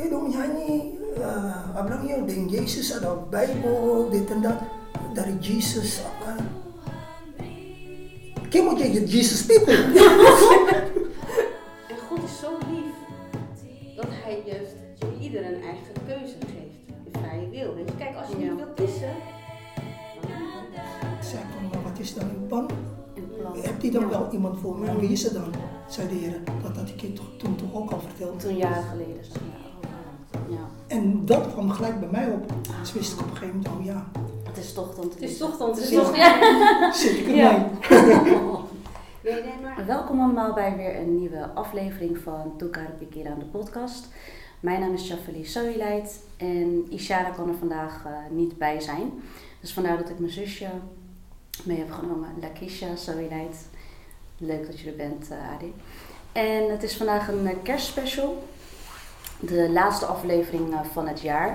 hé dong nyanyi, uh, abang Jezus ada Bijbel, dit en dat. Dari Jesus apa. Moet je Jesus people. En God is zo lief dat hij juist ieder een eigen keuze geeft. De vrije wil. Weet je, kijk, als je niet wilt kiezen, Ik zei van, maar wat is dan uw plan? Een plan. Hebt hij dan wel iemand voor me? En wie is het dan? Zei de Heer. Dat had ik je toch, toen toch ook al verteld. Toen jaren geleden. Dat kwam gelijk bij mij op. Dus wist ik op een gegeven moment, oh ja, Het is toch dan te het is toch dan te Ja. zeggen. Ja. zit ik Ja. Welkom allemaal bij weer een nieuwe aflevering van Toekar Pikira de podcast. Mijn naam is Shafali Soileit en Ishara kan er vandaag eh, niet bij zijn. Dus vandaar dat ik mijn zusje mee heb genomen, Lakisha Soileit. Leuk dat je er bent, eh, Adi. En het is vandaag een eh, kerstspecial. De laatste aflevering eh, van het jaar.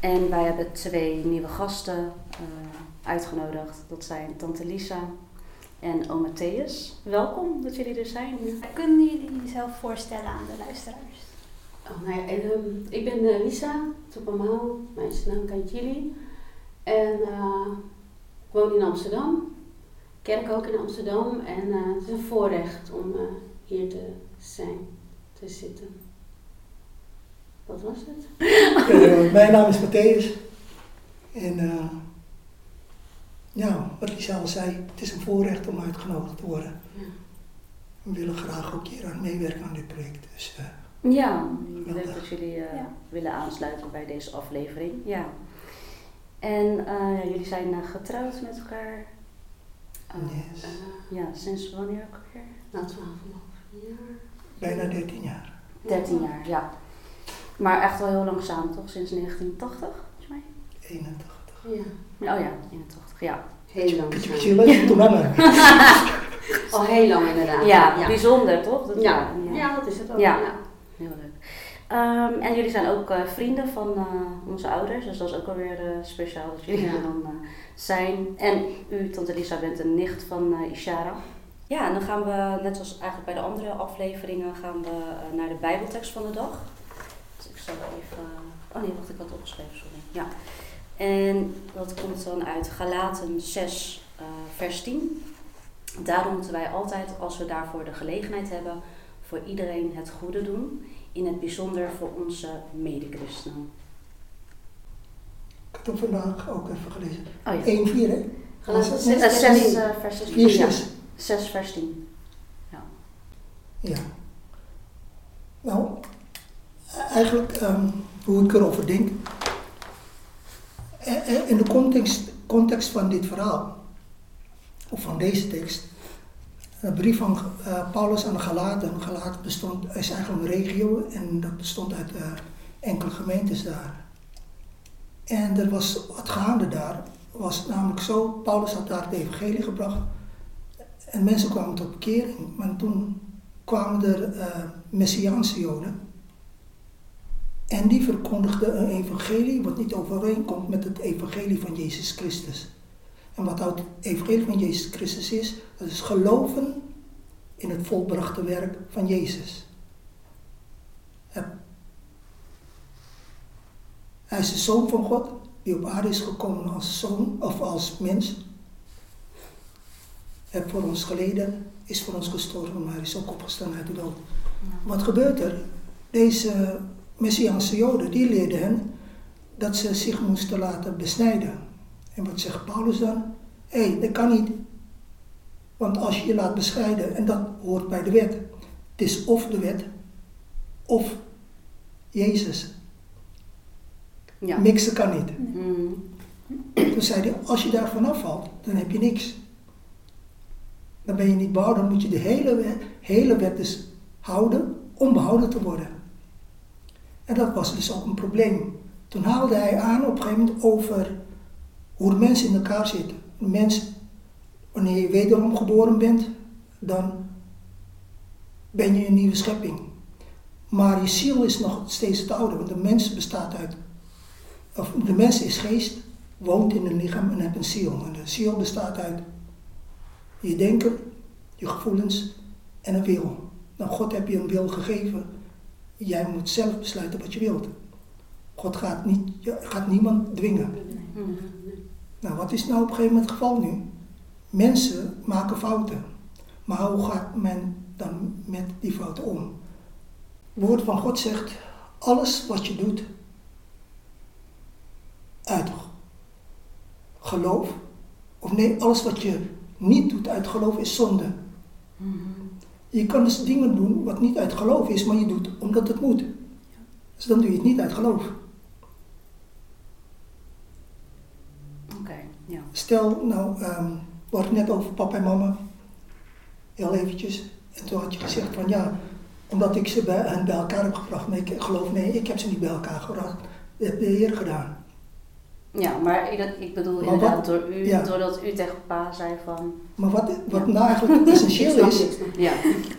En wij hebben twee nieuwe gasten eh, uitgenodigd. Dat zijn Tante Lisa en oom Matthäus. Welkom dat jullie er zijn. Kunnen jullie jezelf voorstellen aan de luisteraars? Oh, nou ja, en, ehm, ik ben eh, Lisa Toepamau, meisjesnaam Kantjili. En eh, ik woon in Amsterdam. Kerk ook in Amsterdam. En eh, het is een voorrecht om eh, hier te zijn, te zitten. Wat was het? Eh, mijn naam is Matthäus. En eh, ja, wat Lisa al zei, het is een voorrecht om uitgenodigd te worden. Ja. We willen graag ook hier aan meewerken aan dit project. Dus eh, Ja, leuk Geweldig. dat jullie eh, Ja. willen aansluiten bij deze aflevering. Ja. En eh, jullie zijn getrouwd met elkaar. Eh, yes, Ja, sinds wanneer ook alweer? na 12,5 jaar. bijna 13 jaar. 13 jaar, ja. Maar echt wel heel lang samen, toch? Sinds 1980, volgens mij? 81. Ja, Ja, Oh ja, 81, ja. heel lang. Beetje toen langer. Al heel lang inderdaad. Ja, ja. bijzonder, toch? Dat, Ja, ja, dat is het ook. Ja. Ja. Heel leuk. Ehm, en jullie zijn ook eh, vrienden van eh, onze ouders, dus dat is ook alweer eh, speciaal dat jullie Ja. er dan zijn. En u, Tante Lisa, bent een nicht van eh, Ishara. Ja, en dan gaan we, net zoals eigenlijk bij de andere afleveringen, gaan we naar de Bijbeltekst van de dag. Even. oh nee, wacht, ik had opgeschreven, sorry. Ja. En dat komt dan uit Galaten 6, eh, vers 10. Daarom moeten wij altijd, als we daarvoor de gelegenheid hebben, voor iedereen het goede doen, in het bijzonder voor onze medechristenen. Ik heb hem vandaag ook even gelezen. Oh ja. 1, 4 hè? Galaten Eh, 6, Eh, vers 6 10. eh, vers 6. 4, Ja, 6. 6 vers 10. Ja. Nou, eigenlijk ehm, hoe ik erover denk. Eh, eh, In de context, context van dit verhaal, of van deze tekst, een brief van eh, Paulus aan de Galaten. Galaten bestond, is eigenlijk een regio en dat bestond uit enkele gemeentes daar. En er was wat gaande daar, was namelijk zo, Paulus had daar het evangelie gebracht en mensen kwamen tot bekering, maar toen kwamen er eh, Messiaanse Joden. En die verkondigden een evangelie wat niet overeenkomt met het evangelie van Jezus Christus. En wat nou het evangelie van Jezus Christus is, dat is geloven in het volbrachte werk van Jezus. Hij- is de Zoon van God, die op aarde is gekomen als zoon of als mens. Hij heeft voor ons geleden, is voor ons gestorven, maar hij is ook opgestaan uit de dood. Wat gebeurt er? Deze Messiaanse Joden, die leerden hen dat ze zich moesten laten besnijden. En wat zegt Paulus dan? Hé, hey, dat kan niet. Want als je je laat bescheiden, en dat hoort bij de wet, het is of de wet, of Jezus. Ja. Mixen kan niet. Mm. Toen zei hij, als je daar vanaf valt, dan heb je niks. Dan ben je niet behouden, dan moet je de hele hele wet dus houden om behouden te worden. En dat was dus ook een probleem. Toen haalde hij aan op een gegeven moment over hoe de mensen in elkaar zitten. De mens, wanneer je wederom geboren bent, dan ben je een nieuwe schepping. Maar je ziel is nog steeds het oude, want de mens bestaat uit, of de mens is geest, woont in een lichaam en heeft een ziel. En de ziel bestaat uit je denken, je gevoelens en een wil. Nou, God heb je een wil gegeven Jij moet zelf besluiten wat je wilt. God gaat, niet, gaat niemand dwingen. Nou, wat is nou op een gegeven moment het geval nu? Mensen maken fouten. Maar hoe gaat men dan met die fouten om? Het woord van God zegt, alles wat je doet uit geloof, of nee, alles wat je niet doet uit geloof is zonde. Mhm. Je kan dus dingen doen wat niet uit geloof is, maar je doet omdat het moet. Dus dan doe je het niet uit geloof. Oké, ja. Stel, nou, ehm we hadden het net over papa en mama. Heel eventjes. En toen had je gezegd van ja, omdat ik ze bij, hen bij elkaar heb gebracht. Maar ik geloof, nee, ik heb ze niet bij elkaar gebracht. Dat heeft de Heer gedaan. Ja, maar ik, bedoel Maar inderdaad wat- door u, ja. doordat u tegen pa zei van... Maar wat, wat Ja. nou eigenlijk essentieel is. Ja,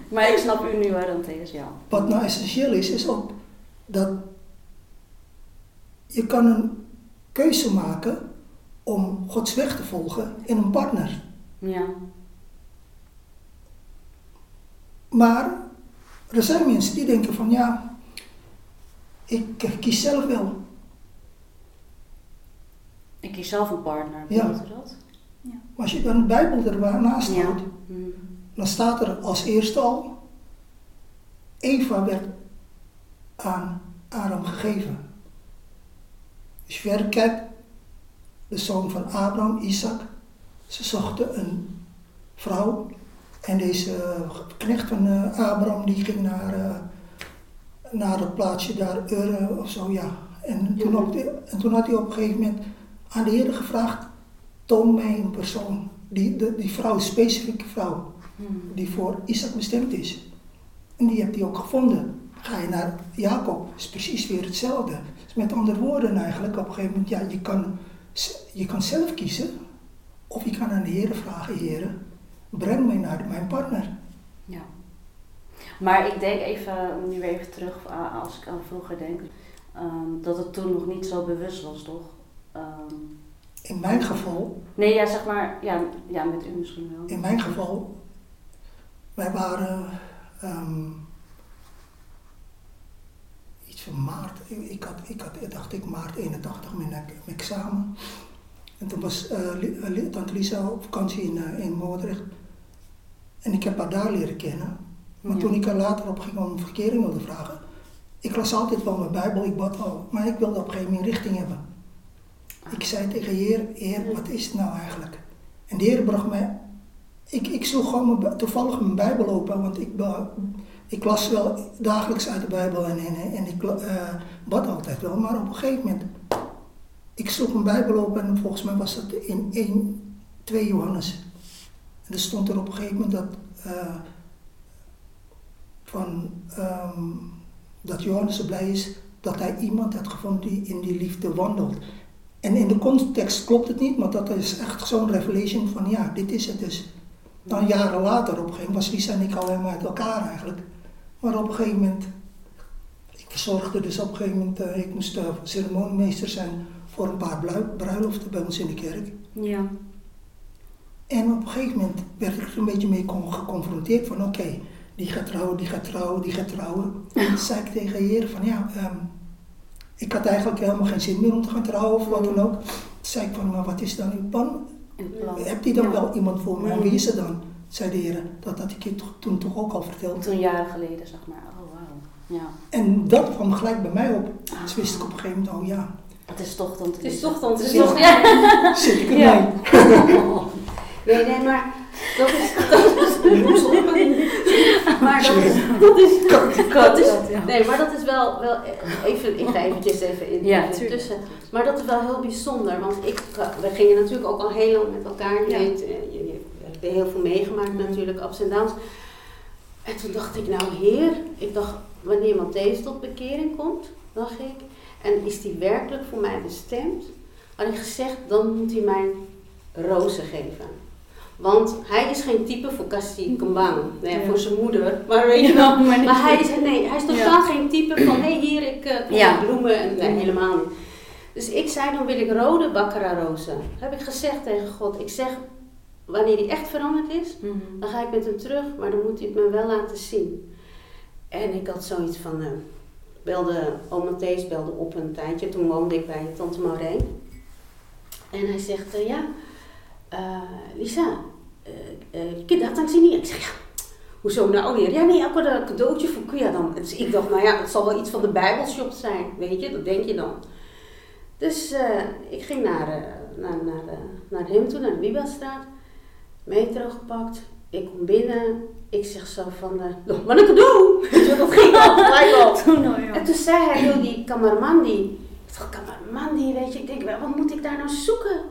maar ik snap u nu waarom tegen is, ja. wat nou essentieel is, is ook dat je kan een keuze maken om Gods weg te volgen in een partner. Ja, Maar er zijn mensen die denken van ja, ik kies zelf wel. Ik kies zelf een partner, Ja. dat? Maar als je dan de Bijbel ernaast Ja. houdt, Mhm. dan staat er als eerste al, Eva werd aan Adam gegeven. Als je verder kijkt, de zoon van Abraham, Isaac, ze zochten een vrouw en deze eh, knecht van eh, Abraham die ging naar, eh, naar het plaatsje daar, Ur of zo, ja. En toen, op de- en toen had hij op een gegeven moment aan de Heer gevraagd, toon mij een persoon, die, de, die vrouw, een specifieke vrouw Mhm. die voor Isaac bestemd is. En die hebt hij ook gevonden. Ga je naar Jacob, is precies weer hetzelfde. Dus met andere woorden eigenlijk, op een gegeven moment, ja, je kan, je kan zelf kiezen. Of je kan aan de Heer vragen, Heer, breng mij naar mijn partner. Ja. Maar ik denk even, nu weer even terug, a- als ik aan vroeger denk, ehm, dat het toen nog niet zo bewust was, toch? Ehm, In mijn geval, nee, ja, zeg maar, ja, ja, met u misschien wel. in mijn geval, wij waren ehm, iets van maart, ik, ik had, ik had, dacht ik, maart 81 mijn, mijn examen. En toen was Li- tante Lisa op vakantie in, eh, in Moordrecht. En ik heb haar daar leren kennen. Maar Ja. toen ik er later op ging om verkering wilde vragen, ik las altijd wel mijn Bijbel, ik bad al, maar ik wilde op een gegeven moment richting hebben. Ik zei tegen Heer, Heer, wat is het nou eigenlijk? En de Heer bracht mij, ik, ik sloeg gewoon toevallig mijn Bijbel open, want ik, ik las wel dagelijks uit de Bijbel en, en, en ik eh, bad altijd wel, maar op een gegeven moment, ik sloeg mijn Bijbel open en volgens mij was dat in 1, 2 Johannes. En er stond er op een gegeven moment dat, eh, van, ehm, dat Johannes zo blij is dat hij iemand had gevonden die in die liefde wandelt. En in de context klopt het niet, maar dat is echt zo'n revelation van ja, dit is het dus. Dan jaren later op een gegeven moment was Lisa en ik al helemaal uit elkaar eigenlijk. Maar op een gegeven moment, ik verzorgde dus op een gegeven moment, eh, ik moest eh, ceremoniemeester zijn voor een paar brui- bruiloften bij ons in de kerk. Ja. En op een gegeven moment werd ik er een beetje mee con- geconfronteerd van oké, die gaat trouwen, die gaat trouwen, die gaat trouwen. En toen zei ik tegen de heer van ja, ehm, ik had eigenlijk helemaal geen zin meer om te gaan trouwen of wat dan ook. Toen zei ik van maar wat is dan uw plan? Hebt u dan Ja. wel iemand voor me? En wie is het dan? Zei de heer, dat had ik je toch- toen toch ook al verteld. Toen jaren geleden, zeg maar. Oh, wauw. Ja. En dat kwam gelijk bij mij op. Dus wist ik op een gegeven moment, oh ja, Het is toch dan te Het is toch dan te Het is toch, ja. zit ik Ja. ermee. Nee, nee, maar dat is. maar dat is. Dat is, dat is ja. nee, maar dat is wel, wel even, ik ga eventjes even in, Ja, tussen. Maar dat is wel heel bijzonder, want ik, we gingen natuurlijk ook al heel lang met elkaar. Je Ja. weet, eh, je, je hebt heel veel meegemaakt natuurlijk, ups en downs. En toen dacht ik, nou heer, ik dacht, wanneer Matthäus tot bekering komt, dacht ik, en is die werkelijk voor mij bestemd, had ik gezegd, dan moet hij mij rozen geven. Want hij is geen type voor Cassie Kambang, nee, Ja. voor zijn moeder, maar weet je wel. maar hij is, nee, hij is totaal geen type van, hé hier, ik met bloemen. En, nee, helemaal niet. Dus ik zei, dan wil ik rode baccarat rozen. Heb ik gezegd tegen God. Ik zeg, wanneer die echt veranderd is, Mhm. dan ga ik met hem terug, maar dan moet hij het me wel laten zien. En ik had zoiets van, eh, belde, oma Thees belde op een tijdje. Toen woonde ik bij tante Maureen. En hij zegt, eh, ja, Lisa, eh eh, sini. Ik zeg, ja, hoezo nou weer? Ja, nee, ik had een cadeautje voor Kuya dan. Dus ik dacht, nou ja, het zal wel iets van de Bijbelshop zijn, weet je, dat denk je dan. Dus eh, ik ging naar, naar, naar, naar hem toe, naar de Bibelstraat. Metro gepakt. Ik kom binnen. Ik zeg zo van, "Oh, wat een cadeau! Dat ging al gelijk al. Toen En toen zei hij, joh, die kamermandi. Ik dacht, kamermandi, weet je. Ik denk, wat moet ik daar nou zoeken?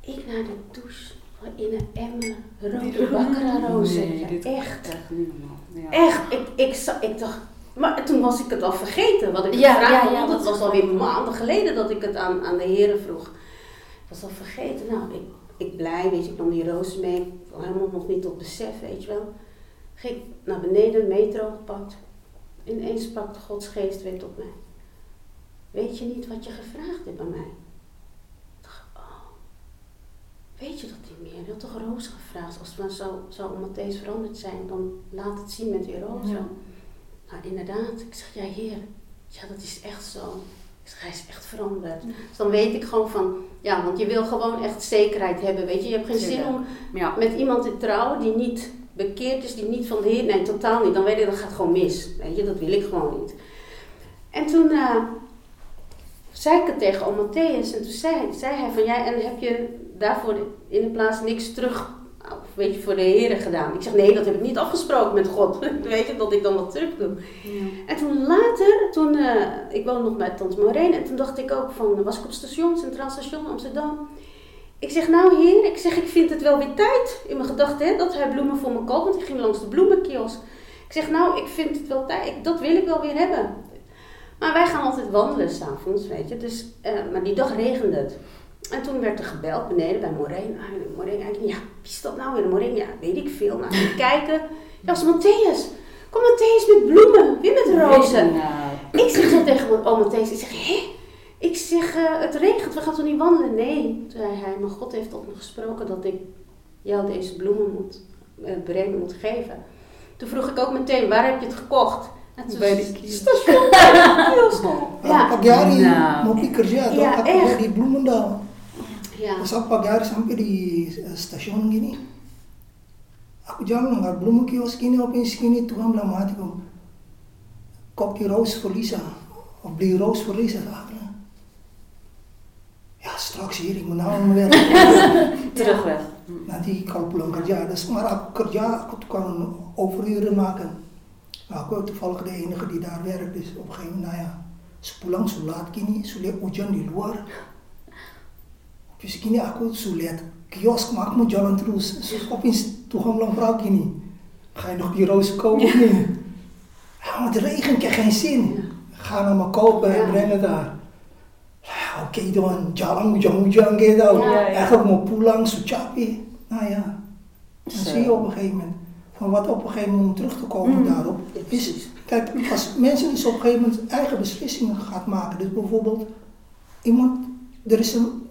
Ik naar de douche. In een emmer rode baccarat rozen. Nee, Ja, dit echt. Echt niet normaal. Ja. Echt. Ik, ik, ik dacht... Maar toen was ik het al vergeten wat ik Ja, gevraagd ja, had. ja, want het dat was alweer maanden geleden dat ik het aan, aan de heren vroeg. Ik was al vergeten. Nou, ik, ik blij, weet je, ik nam die rozen mee. Ik had helemaal nog niet tot besef, weet je wel. Ging ik naar beneden, metro gepakt. Ineens sprak Gods geest weer tot mij. Weet je niet wat je gevraagd hebt aan mij? Weet je dat niet meer? Je had toch roos gevraagd? Als het maar zou Matthäus veranderd zijn, dan laat het zien met die rozen. Ja. Nou, inderdaad. Ik zeg, ja heer, ja dat is echt zo. Ik zeg, hij is echt veranderd. Dus dan weet ik gewoon van, ja, want je wil gewoon echt zekerheid hebben, weet je. Je hebt geen zin om Ja. met iemand te trouwen die niet bekeerd is, die niet van de Heer, nee, totaal niet. Dan weet ik, dat gaat gewoon mis. Weet je, dat wil ik gewoon niet. En toen eh, zei ik het tegen Matthäus en toen zei, zei hij van, ja, en heb je daarvoor in de plaats niks terug, of weet je, voor de Heer gedaan? Ik zeg, nee, dat heb ik niet afgesproken met God. weet je, dat ik dan wat terug doe. En toen later, toen, eh, ik woonde nog bij Tante Maureen en toen dacht ik ook van, was ik op station, Centraal Station Amsterdam. Ik zeg, nou heer, ik zeg, ik vind het wel weer tijd in mijn gedachten dat hij bloemen voor me koopt, want ik ging langs de bloemenkiosk. Ik zeg, nou, ik vind het wel tijd, dat wil ik wel weer hebben. Maar wij gaan altijd wandelen s'avonds, weet je, dus, eh, maar die dag regende het. En toen werd er gebeld beneden bij Maureen. Ah, eigenlijk, ja, wie is dat nou weer? Maureen, ja, weet ik veel. Nou, ik kijken. Ja, dat is Matthäus. Kom Matthäus met bloemen, weer met rozen. Nou, Ik zeg zo tegen mijn oom Matthäus, ik zeg, hé? Ik zeg, eh, het regent, we gaan toch niet wandelen? Nee, toen zei hij, maar God heeft tot me gesproken dat ik jou deze bloemen moet eh, brengen, moet geven. Toen vroeg ik ook meteen, waar heb je het gekocht? En toen Bij de station bij de kiosk. Ja. Ja, Pagari, Nou. mau kerja, Ja, atau aku echt. di Bloemendaal. Ja. Pas aku pagari sampai di eh, stasiun gini, aku jalan naar bloemenkiosk gini, opeens gini, Tuhan bilang sama hatiku, koop die roos voor Lisa, beli roos voor Lisa. Aku bilang, ja straks hier, ik moet aan mijn werk. terugweg. Nanti kalau pulang kerja, dus maar aku kerja, aku tukang overuren maken. Nou, aku toevallig de enige die daar werkt, dus op een gegeven moment, nou ja, sepulang sulat gini, sulit hujan di luar. Terus gini aku sulit kiosk, maar aku mau jalan terus. Dus opeens Tuhan bilang vrouw gini, ga je nog die rozen kopen niet? Ja, het regent, ik heb geen zin. Ga nou maar kopen en Ja. breng het daar. Ja, Oké dan, jalan hujan-hujan gitu. Ja, ja. Eigenlijk mau pulang, zo capek. Nou ja, dan Zo. zie je op een gegeven moment. Van wat op een gegeven moment om terug te komen Mm. daarop. Is, kijk, als mensen dus op een gegeven moment eigen beslissingen gaat maken. Dus bijvoorbeeld, iemand, er is een,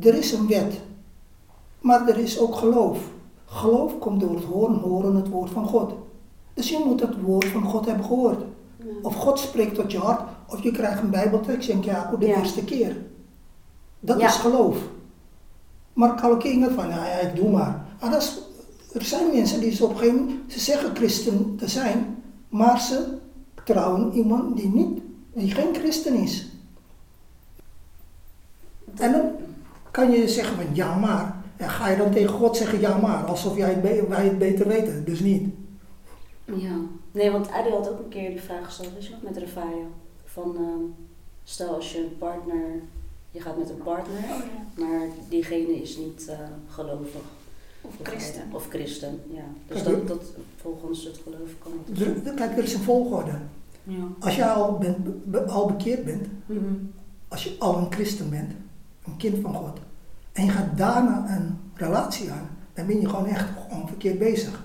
er is een wet. Maar er is ook geloof. Geloof komt door het horen, horen het woord van God. Dus je moet het woord van God hebben gehoord. Ja. Of God spreekt tot je hart, of je krijgt een bijbeltekst en ja, de Ja. eerste keer. Dat Ja. is geloof. Maar inget van, ja, ja, ik doe maar. Ah, dat is, er zijn mensen die ze op een gegeven moment, ze zeggen christen te zijn, maar ze trouwen iemand die, niet, die geen christen is. En dan kan je zeggen van ja maar. En ga je dan tegen God zeggen ja maar, alsof jij het wij het beter weten. Dus niet. Ja. Nee, want Adi had ook een keer die vraag gesteld, weet je nog, met Refaia. Van, ehm, stel als je een partner, je gaat met een partner, Oh ja. maar diegene is niet eh, gelovig. Of Of, christen. Of christen, ja. Dus Kijk, dat, dat volgens het geloof kan het. Er- er- Kijk, er is een volgorde. Ja. Als je al, bent, be- al bekeerd bent, Mhm. als je al een christen bent, een kind van God, en je gaat daarna een relatie aan, dan ben je gewoon echt gewoon verkeerd bezig.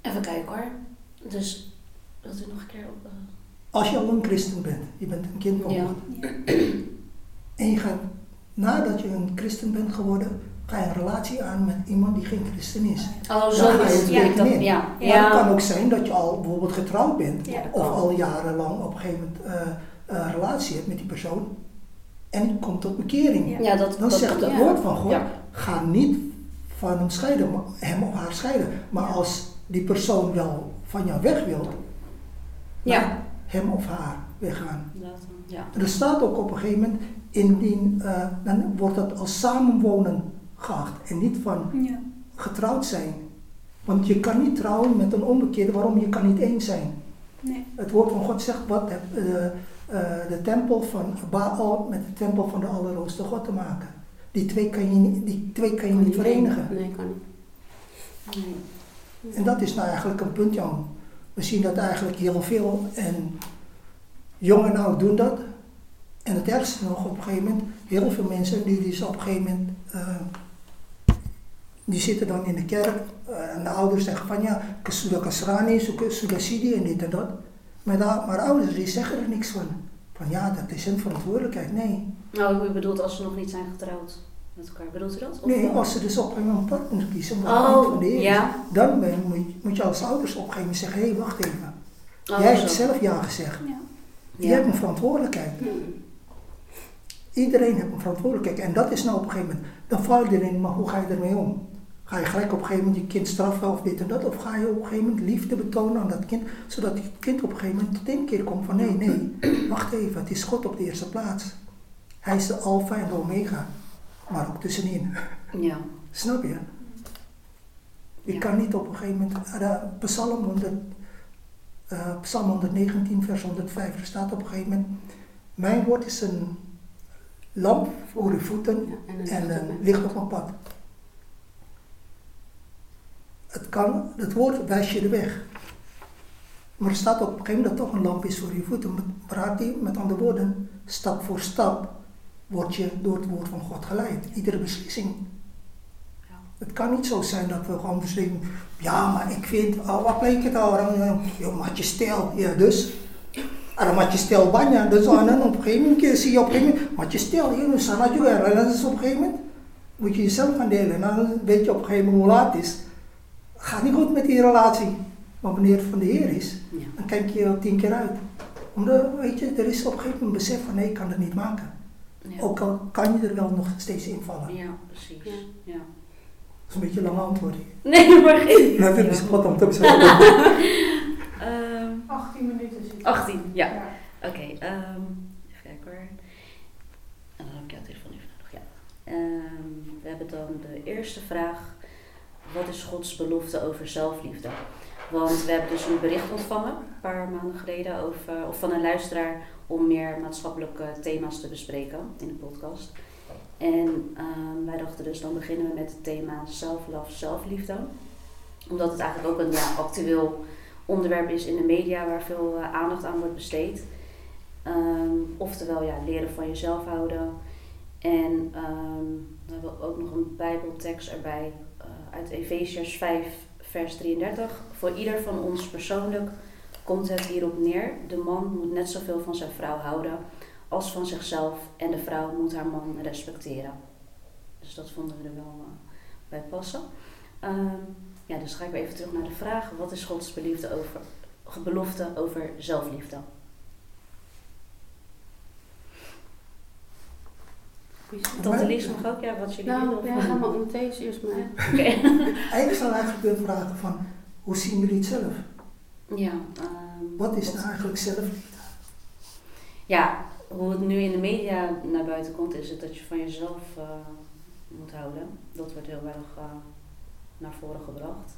Even kijken hoor. Dus, wilt u nog een keer op... eh, Als je al een christen bent, je bent een kind van Ja. En je gaat, nadat je een christen bent geworden, ga je een relatie aan met iemand die geen christen is. Oh, Dan zo ga je het Dat, in. ja. Ja. Maar het kan Ja. ook zijn dat je al bijvoorbeeld getrouwd bent, Ja. of al jarenlang op een gegeven moment eh, een relatie hebt met die persoon, en komt tot bekering. Ja. Dat, Dan dat, zegt het ja. woord van God, Ja. ga niet van hem scheiden, hem of haar scheiden. Maar als die persoon wel van jou weg wil, Ja. hem of haar weggaan. Ja. Er staat ook op een gegeven moment, indien, eh, dan wordt dat als samenwonen geacht en niet van getrouwd zijn. Want je kan niet trouwen met een onbekeerde, waarom? Je kan niet één zijn. Nee. Het woord van God zegt, wat heb eh, de tempel van Baal met de tempel van de Allerhoogste God te maken? Die twee kan je, niet- die twee kan je niet verenigen. Nee, kan niet. Nee. En dat is nou eigenlijk een punt, Jan. We zien dat eigenlijk heel veel en jong en oud doen dat. En het ergste nog, op een gegeven moment, heel veel mensen die dus op een gegeven moment, eh, die zitten dan in de kerk eh, en de ouders zeggen van ja, Kasuda Kasrani, Suda Sidi en dit en dat. Maar, de, maar ouders die zeggen er niks van. Van ja, dat is hun verantwoordelijkheid. Nee. Nou, u bedoelt als ze nog niet zijn getrouwd met elkaar. Bedoelt u dat? Of Nee, wel? als ze dus op een moment partner kiezen, wat Oh, niet van de Heer ja. dan ben, moet, je, moet je als ouders op een gegeven moment zeggen, hé, hey, wacht even. Oh, Jij zo. hebt zelf ja gezegd. Ja. Je Ja. hebt een verantwoordelijkheid. Mm. Iedereen heeft een verantwoordelijkheid. En dat is nou op een gegeven moment. Dan val je erin, maar hoe ga je ermee om? Ga je gelijk op een gegeven moment je kind straffen of dit en dat? Of ga je op een gegeven moment liefde betonen aan dat kind, zodat het kind op een gegeven moment tot één keer komt van nee, nee, wacht even, het is God op de eerste plaats. Hij is de alfa en de omega, maar ook tussenin. Ja. Snap je? Je Ja. kan niet op een gegeven moment, uh, Psalm, 100, eh, Psalm 119, vers 105, er staat op een gegeven moment, mijn woord is een lamp voor uw voeten Ja, en een en licht op mijn pad. Het, kan, het woord wijst je de weg. Maar er staat ook op een gegeven moment dat toch een lamp is voor je voeten. Praat die, met andere woorden, stap voor stap word je door het woord van God geleid. Iedere beslissing. Ja. Het kan niet zo zijn dat we gewoon beslissen, ja, maar ik vind, oh, wat bleek het al? Joh, maar je stil, ja, dus. En dan maak je stil banya, dus en dan op een gegeven moment zie je op een gegeven moment, maar je stil, je dan je en dan is op een gegeven moment, moet je jezelf gaan delen. En dan weet je op een gegeven moment hoe laat het is. Gaat niet goed met die relatie. Maar wanneer het van de Heer is, Ja. dan kijk je er tien keer uit. Omdat, weet je, er is op een gegeven moment een besef van nee, ik kan het niet maken. Ja. Ook al kan je er wel nog steeds invallen. Ja, precies. Ja. Ja. Dat is een beetje een lang antwoord. Nee, maar geen. Dat is spot om te. Ehm, 18 minuten zitten. 18, ja. Oké, ehm, even kijken hoor. En dan heb ik jouw telefoon even nodig, ja. Ehm, we hebben dan de eerste vraag. Wat is Gods belofte over zelfliefde? Want we hebben dus een bericht ontvangen, een paar maanden geleden, over, of van een luisteraar om meer maatschappelijke thema's te bespreken in de podcast. En ehm, wij dachten dus, dan beginnen we met het thema self-love, zelfliefde. Omdat het eigenlijk ook een ja, actueel onderwerp is in de media waar veel eh, aandacht aan wordt besteed. Ehm, oftewel ja, leren van jezelf houden. En ehm, we hebben ook nog een bijbeltekst erbij uit Efeziërs 5 vers 33. Voor ieder van ons persoonlijk komt het hierop neer. De man moet net zoveel van zijn vrouw houden als van zichzelf. En de vrouw moet haar man respecteren. Dus dat vonden we er wel eh, bij passen. Ehm, ja, dus ga ik weer even terug naar de vraag. Wat is Gods beliefde over, belofte over zelfliefde? Tante Lies nog ook? Ja, wat jullie willen? Nou, of- ja, ga maar ondertussen eerst maar. Oké. Eigenlijk zou eigenlijk willen vragen van, hoe zien jullie het zelf? Ja, ehm, Wat is nou eigenlijk zelf? Ja, hoe het nu in de media naar buiten komt, is het dat je van jezelf eh, moet houden. Dat wordt heel erg eh, naar voren gebracht.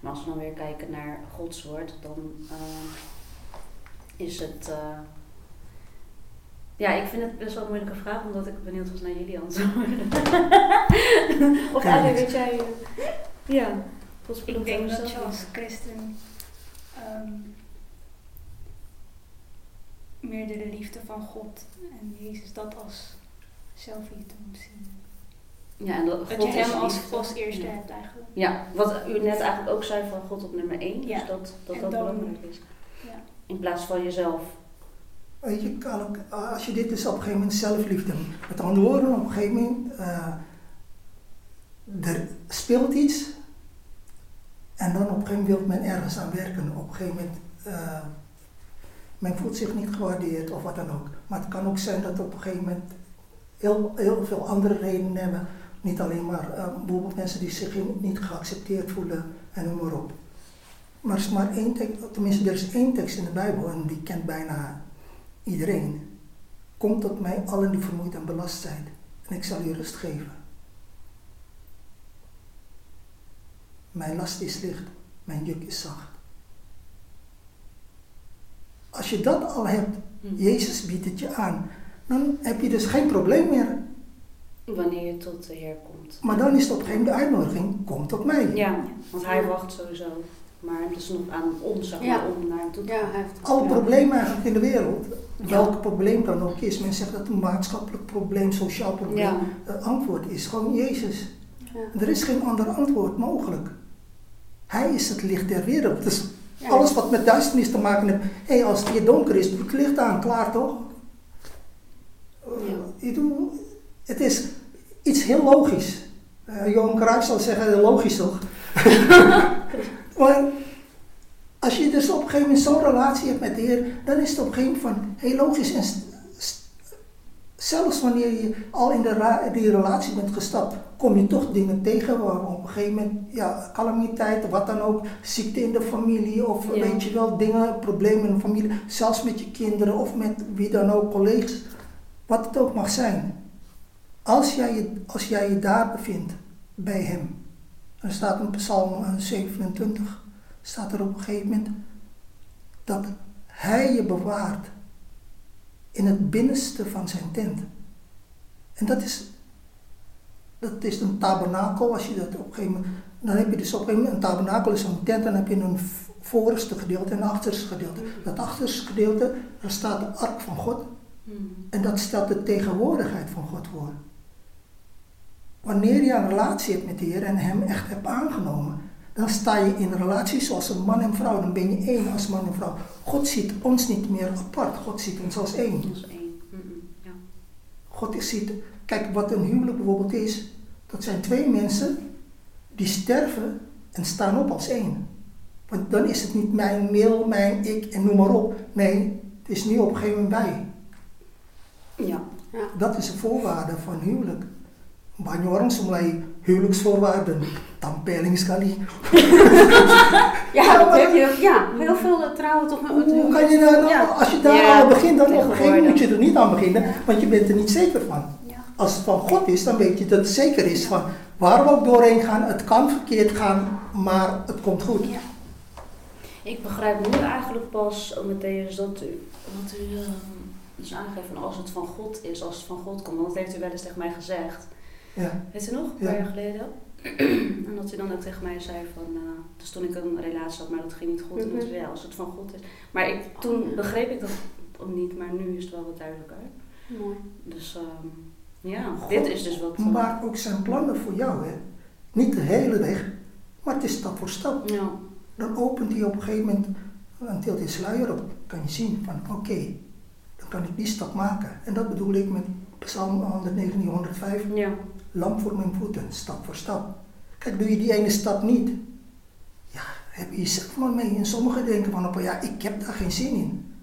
Maar als we dan weer kijken naar Gods woord, dan eh, is het. Ja, ik vind het best wel een moeilijke vraag, omdat ik benieuwd was naar jullie antwoorden. of Ali, niet. weet jij. eh, ja, Ik denk dat je als christen ehm meer de liefde van God en Jezus dat als zelfliefde moet zien. Ja, en dat, Dat God je hem als, als eerste Ja. hebt eigenlijk. Ja, wat u net eigenlijk ook zei van God op nummer 1. Ja. Dus dat dat, En dat dan- belangrijk is. Ja. In plaats van jezelf. Weet je, ook, als je dit dus op een gegeven moment zelfliefde, met andere woorden, op een gegeven moment, eh, er speelt iets en dan op een gegeven moment wil men ergens aan werken. Op een gegeven moment, uh, men voelt zich niet gewaardeerd of wat dan ook. Maar het kan ook zijn dat op een gegeven moment heel, heel veel andere redenen hebben. Niet alleen maar bijvoorbeeld mensen die zich niet geaccepteerd voelen en noem maar op. Maar er is maar één tekst, tenminste er is één tekst in de Bijbel en die kent bijna iedereen. Kom tot mij allen die vermoeid en belast zijn en ik zal u rust geven. Mijn last is licht, mijn juk is zacht. Als je dat al hebt, Hm. Jezus biedt het je aan, dan heb je dus geen probleem meer. Wanneer je tot de Heer komt. Maar dan is het op een gegeven moment de uitnodiging, kom tot mij. Ja, want hij wacht sowieso. Maar het is nog aan ons zeg maar, Ja. om naar hem toe te gaan. Ja. problemen eigenlijk in de wereld, welk probleem dan ook is, men zegt dat het een maatschappelijk probleem, sociaal probleem, Ja. het antwoord is gewoon Jezus. Ja. Er is geen ander antwoord mogelijk. Hij is het licht der wereld. Dus Ja. alles wat met duisternis te maken heeft, hé, als het hier donker is, doe het licht aan, klaar toch? Het is iets heel logisch. Eh, Johan Cruijff zal zeggen, logisch toch? maar als je dus op een gegeven moment zo'n relatie hebt met de Heer, dan is het op een gegeven moment van heel logisch. En zelfs wanneer je al in de die relatie bent gestapt, kom je toch dingen tegen waar op een gegeven moment, ja, calamiteiten, wat dan ook, ziekte in de familie of Ja. weet je wel, dingen, problemen in de familie, zelfs met je kinderen of met wie dan ook, collega's, wat het ook mag zijn. Als jij je, als jij je daar bevindt, bij Hem, er staat in Psalm eh, 27, staat er op een gegeven moment dat Hij je bewaart in het binnenste van zijn tent. En dat is, dat is een tabernakel, als je dat op een gegeven moment, dan heb je dus op een gegeven moment, een tabernakel is een tent, dan heb je een voorste gedeelte en een achterste gedeelte. Dat achterste gedeelte, daar staat de ark van God Hm. en dat stelt de tegenwoordigheid van God voor. Wanneer je een relatie hebt met de Heer en Hem echt hebt aangenomen, dan sta je in een relatie zoals een man en vrouw. Dan ben je één als man en vrouw. God ziet ons niet meer apart. God ziet ons als één. Één. Ja. God ziet, kijk wat een huwelijk bijvoorbeeld is. Dat zijn twee mensen die sterven en staan op als één. Want dan is het niet mijn mail, mijn ik en noem maar op. Nee, het is nu op een gegeven moment wij. ja. Ja. Dat is een voorwaarde van huwelijk. Banyak orang mulai huwelijksvoorwaarden, tampeling sekali. Ja, dat heb je. Ja, heel veel trouwen toch met Hoe kan je nou, Ja. als je daar Ja, al begint, dan op een gegeven moment tegenwoordig. moet je er niet aan beginnen, want je bent er niet zeker van. Ja. Als het van God is, dan weet je dat het zeker is van waar we ook doorheen gaan, het kan verkeerd gaan, maar het komt goed. Ja. Ik begrijp nu eigenlijk pas, Matthäus, dat u, wat u dus aangeeft van als het van God is, als het van God komt. Want dat heeft u wel eens tegen mij gezegd. Ja. Weet u nog, een paar jaar geleden? en dat u dan ook tegen mij zei van, eh, dus toen ik een relatie had, maar dat ging niet goed. Zei, ja, als het van God is. Maar ik, toen begreep ik dat ook niet, maar nu is het wel wat duidelijker. Mooi. Dus ehm, ja, God dit is dus wat... eh, Maak ook zijn plannen voor jou. Hè. Niet de hele weg, maar het is stap voor stap. ja, Dan opent hij op een gegeven moment, dan tilt hij sluier op, kan je zien van oké, dan kan ik die stap maken. En dat bedoel ik met Psalm 119, 105, ja, lamp voor mijn voeten, stap voor stap. Kijk, doe je die ene stap niet, ja, heb je jezelf maar mee. En sommigen denken van, oh ja, ik heb daar geen zin in.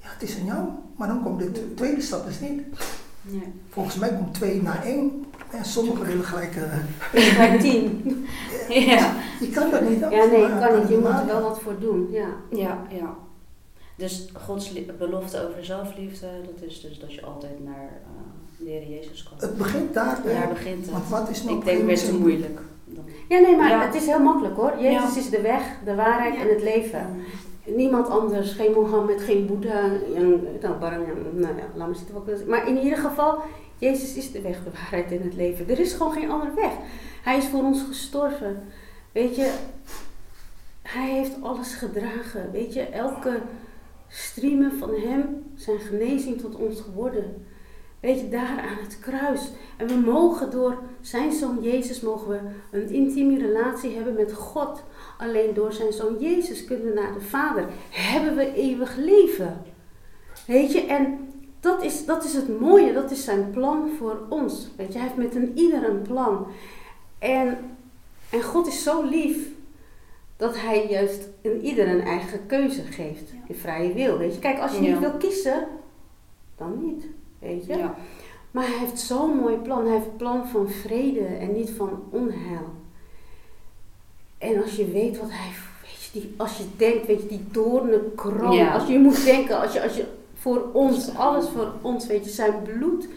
Ja, het is aan jou, maar dan komt de tweede stap dus niet. nee. Volgens mij komt twee naar één. En sommigen willen gelijk, eh, Bij tien. Ja. je kan dat niet. Ja, nee, maar- kan niet. Je moet er wel wat voor doen. Ja. Ja, ja. Dus Gods belofte over zelfliefde, dat is dus dat je altijd naar eh, de Heer Jezus. Het begint daar. hè. Daar begint Want het. wat is nou Ik denk best te moeilijk. Ja, nee, maar Ja. het is heel makkelijk hoor. Jezus Ja. is de weg, de waarheid Ja. en het leven. Niemand anders, geen Mohammed, geen Boeddha. En, nou, Barang, nou ja, laat maar zitten wat ik wil zeggen. Maar in ieder geval, Jezus is de weg, de waarheid en het leven. Er is gewoon geen andere weg. Hij is voor ons gestorven. Weet je, hij heeft alles gedragen. Weet je, elke streamen van hem zijn genezing tot ons geworden. Weet je, daar aan het kruis. En we mogen door zijn zoon Jezus mogen we een intieme relatie hebben met God. Alleen door zijn zoon Jezus kunnen we naar de Vader. Hebben we eeuwig leven. Weet je, en dat is, dat is het mooie, dat is zijn plan voor ons. Weet je, hij heeft met een ieder een plan. En, en God is zo lief dat hij juist een ieder een eigen keuze geeft. Je vrije wil. Weet je, kijk, als je niet wil kiezen, dan niet. Weet je. Ja. Maar hij heeft zo'n mooi plan. Hij heeft een plan van vrede en niet van onheil. En als je weet wat hij, weet je, die, als je denkt, weet je, die doornenkroon. Ja. Als je moet denken, als je, als je voor ons, alles voor ons, weet je, zijn bloed,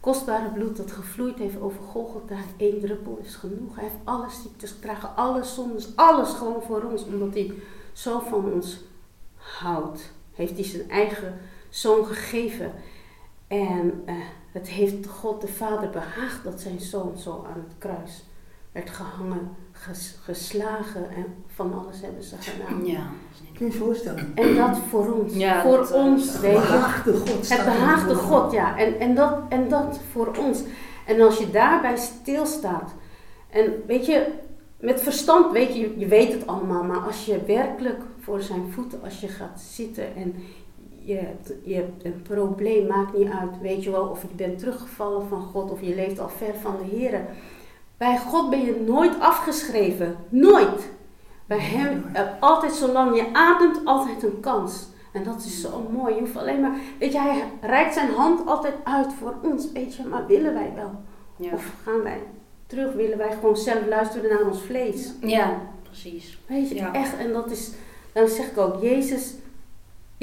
kostbare bloed dat gevloeid heeft over Golgotha, één druppel is genoeg. Hij heeft alle ziektes gedragen, alle zondes, alles gewoon voor ons, omdat hij zo van ons houdt. Heeft hij zijn eigen zoon gegeven. En eh, het heeft God de Vader behaagd dat zijn zoon zo aan het kruis werd gehangen, ges- geslagen en van alles hebben ze gedaan. Ja. Kun je je voorstellen? En dat voor ons, Ja, voor dat, ons, Het weet behaagde God. Het behaagde. God, ja. En, en, dat, en dat voor ons. En als je daarbij stilstaat. En weet je, met verstand weet je, je weet het allemaal. Maar als je werkelijk voor zijn voeten, als je gaat zitten en je hebt, je hebt een probleem, maakt niet uit. Weet je wel, of je bent teruggevallen van God of je leeft al ver van de Heer. Bij God ben je nooit afgeschreven. Nooit. Bij Hem, eh, altijd zolang je ademt, altijd een kans. En dat is zo mooi. Je hoeft alleen maar, weet je, Hij reikt zijn hand altijd uit voor ons. Weet je, maar willen wij wel? Ja. Of gaan wij terug? Willen wij gewoon zelf luisteren naar ons vlees? ja, precies. Weet je, Ja. echt. En dat is, dan zeg ik ook, Jezus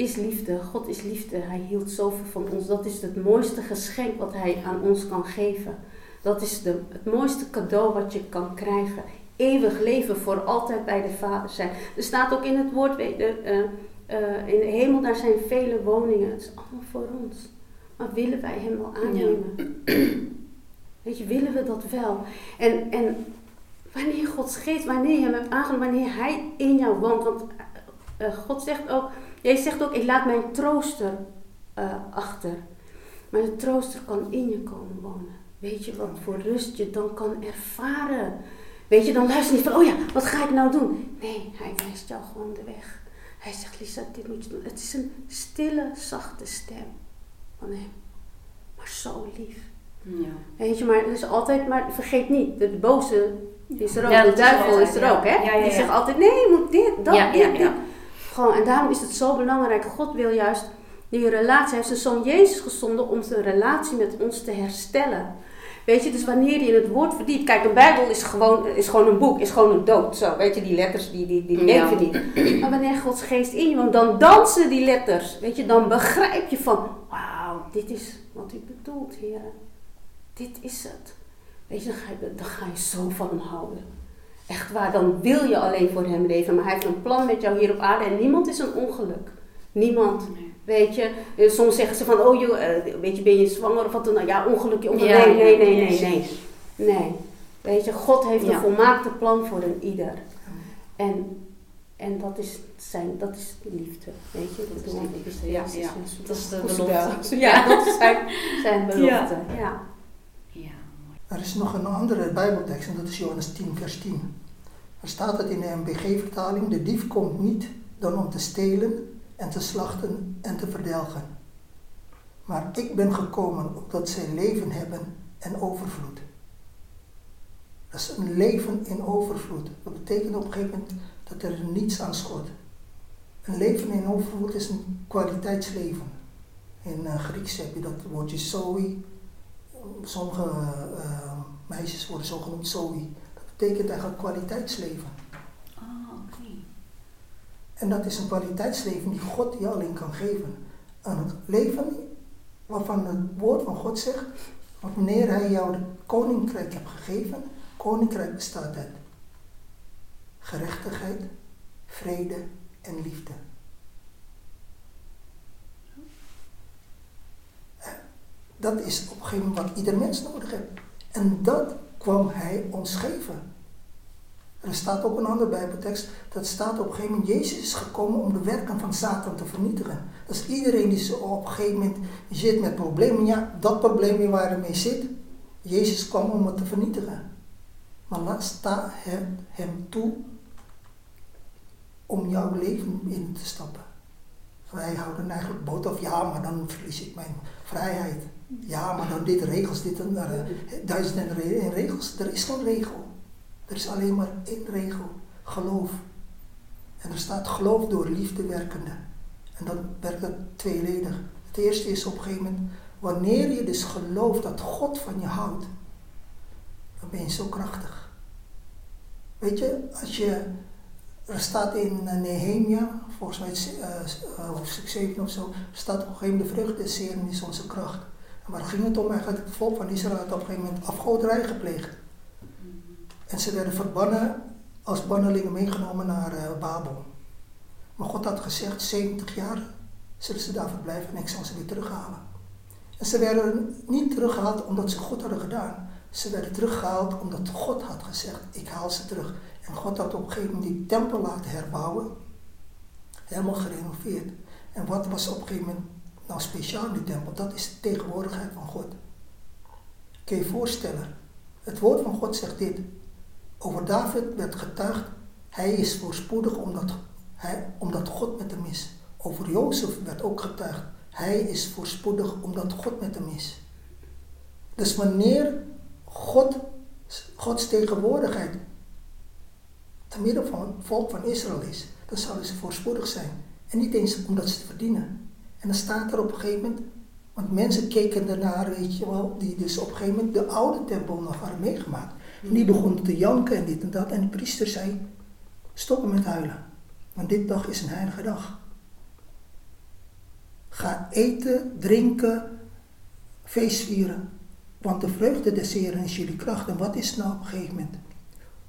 is liefde. God is liefde. Hij hield zoveel van ons. Dat is het mooiste geschenk wat Hij aan ons kan geven. Dat is de, het mooiste cadeau wat je kan krijgen. Eeuwig leven, voor altijd bij de Vader zijn. Er staat ook in het woord, weet je, eh, eh, in de hemel daar zijn vele woningen. Het is allemaal voor ons. Maar willen wij Hem wel aannemen? Weet je, willen we dat wel? En, en wanneer Gods geest, wanneer je hem hebt aangenomen, wanneer hij in jou woont. Want eh, God zegt ook, jij zegt ook, ik laat mijn trooster eh, achter. Maar de trooster kan in je komen wonen. Weet je wat voor rust je dan kan ervaren? Weet je, dan luister je niet van, oh ja, wat ga ik nou doen? Nee, hij wijst jou gewoon de weg. Hij zegt, Lisa, dit moet je doen. Het is een stille, zachte stem van hem. Maar zo lief. Ja. Weet je, maar het is altijd, maar vergeet niet, de boze is er ook, Ja, de duivel is er ja. ook, hè? Ja, ja, Die ja. zegt altijd, nee, je moet dit, dat, Ja, dit, ja, dit. Gewoon, en daarom is het zo belangrijk, God wil juist die relatie, hij heeft zijn zoon Jezus gezonden om zijn relatie met ons te herstellen. Weet je, dus wanneer je in het woord verdiept, kijk, een Bijbel is gewoon, is gewoon een boek, is gewoon een dood, zo, weet je, die letters, die, die, die Ja. leven niet. Maar wanneer Gods geest in je woont, dan dansen die letters, weet je, dan begrijp je van, wauw, dit is wat u bedoelt, heren. Dit is het. Weet je, dan ga je, dan ga je zo van hem houden. Echt waar, dan wil je alleen voor hem leven. Maar hij heeft een plan met jou hier op aarde en niemand is een ongeluk. Niemand. Nee. Weet je, Eh, soms zeggen ze van, oh joh, eh, weet je, ben je zwanger of wat dan? Ja, ongelukje, ongeluk. Ja, nee, nee, nee, nee, nee. Nee. Weet je, God heeft Ja. een volmaakte plan voor een ieder. En, en dat is zijn, dat is de liefde. Weet je, Dat is dat de is liefde, ja, ja. Dat is de belofte. Ja, dat is zijn, zijn belofte. Ja. Ja. Er is nog een andere Bijbeltekst en dat is Johannes 10, vers 10. Er staat het in de MBG-vertaling: De dief komt niet dan om te stelen en te slachten en te verdelgen. Maar ik ben gekomen opdat zij leven hebben en overvloed. Dat is een leven in overvloed. Dat betekent op een gegeven moment dat er niets aan schort. Een leven in overvloed is een kwaliteitsleven. In eh, Grieks heb je dat woordje zoe. Sommige eh, meisjes worden zo genoemd zoe. Dat betekent eigenlijk kwaliteitsleven. Oh, oké. En dat is een kwaliteitsleven die God je alleen kan geven. Een leven waarvan het woord van God zegt, wanneer hij jou het koninkrijk hebt gegeven, koninkrijk bestaat uit gerechtigheid, vrede en liefde. Dat is op een gegeven moment wat ieder mens nodig heeft. En dat kwam hij ons geven. Er staat ook een andere Bijbeltekst, dat staat op een gegeven moment, Jezus is gekomen om de werken van Satan te vernietigen. Dus iedereen die op een gegeven moment zit met problemen, ja, dat probleem waar hij mee zit, Jezus kwam om het te vernietigen. Maar laat sta hem, hem toe om jouw leven in te stappen. Wij houden eigenlijk boot of ja, maar dan verlies ik mijn vrijheid. Ja, maar dan dit regels, dit en uh, duizend en regels. Er is geen regel. Er is alleen maar één regel. Geloof. En er staat geloof door liefde werkende. En dan werkt dat tweeledig. Het eerste is op een gegeven moment, wanneer je dus gelooft dat God van je houdt, dan ben je zo krachtig. Weet je, als je, er staat in Nehemia, volgens mij hoofdstuk 7 of zo, staat op een gegeven moment de vrucht des Heren is onze kracht. En waar ging het om eigenlijk? Het volk van Israël had op een gegeven moment afgoderij gepleegd. En ze werden verbannen, als bannelingen meegenomen naar uh, Babel. Maar God had gezegd, 70 jaar zullen ze daar verblijven en ik zal ze weer terughalen. En ze werden niet teruggehaald omdat ze goed hadden gedaan. Ze werden teruggehaald omdat God had gezegd, ik haal ze terug. En God had op een gegeven moment die tempel laten herbouwen. Helemaal gerenoveerd. En wat was op een gegeven moment nou speciaal die tempel? Dat is de tegenwoordigheid van God. Kun je je voorstellen? Het woord van God zegt dit. Over David werd getuigd, hij is voorspoedig omdat, hij, omdat God met hem is. Over Jozef werd ook getuigd, hij is voorspoedig omdat God met hem is. Dus wanneer God, Gods tegenwoordigheid te midden van het volk van Israël is, dan zouden ze voorspoedig zijn. En niet eens omdat ze het verdienen. En dan staat er op een gegeven moment, want mensen keken ernaar, weet je wel, die dus op een gegeven moment de oude tempel nog hadden meegemaakt. En die begonnen te janken en dit en dat. En de priester zei, stoppen met huilen. Want dit dag is een heilige dag. Ga eten, drinken, feest vieren. Want de vreugde des Heren is jullie kracht. En wat is nou op een gegeven moment?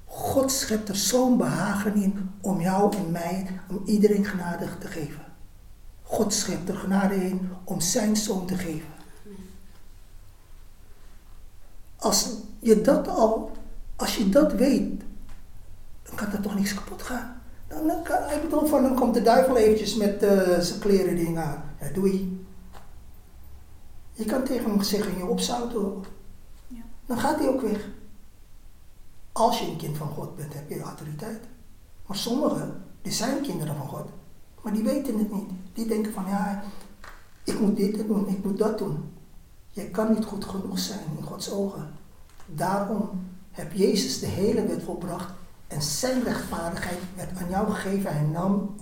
God schept er zo'n behagen in om jou en mij, om iedereen genade te geven. God schept er genade in om zijn zoon te geven. Als je dat al, als je dat weet, dan kan er toch niks kapot gaan. Dan, dan kan, ik bedoel, van, dan komt de duivel eventjes met uh, zijn kleren dingen aan. Ja, doei. Je kan tegen hem zeggen, je opzouten. Ja. Dan gaat hij ook weg. Als je een kind van God bent, heb je autoriteit. Maar sommigen, die zijn kinderen van God, maar die weten het niet. Die denken van ja, ik moet dit doen, ik moet dat doen. Je kan niet goed genoeg zijn in Gods ogen. Daarom heb Jezus de hele wet volbracht en zijn rechtvaardigheid werd aan jou gegeven. Hij nam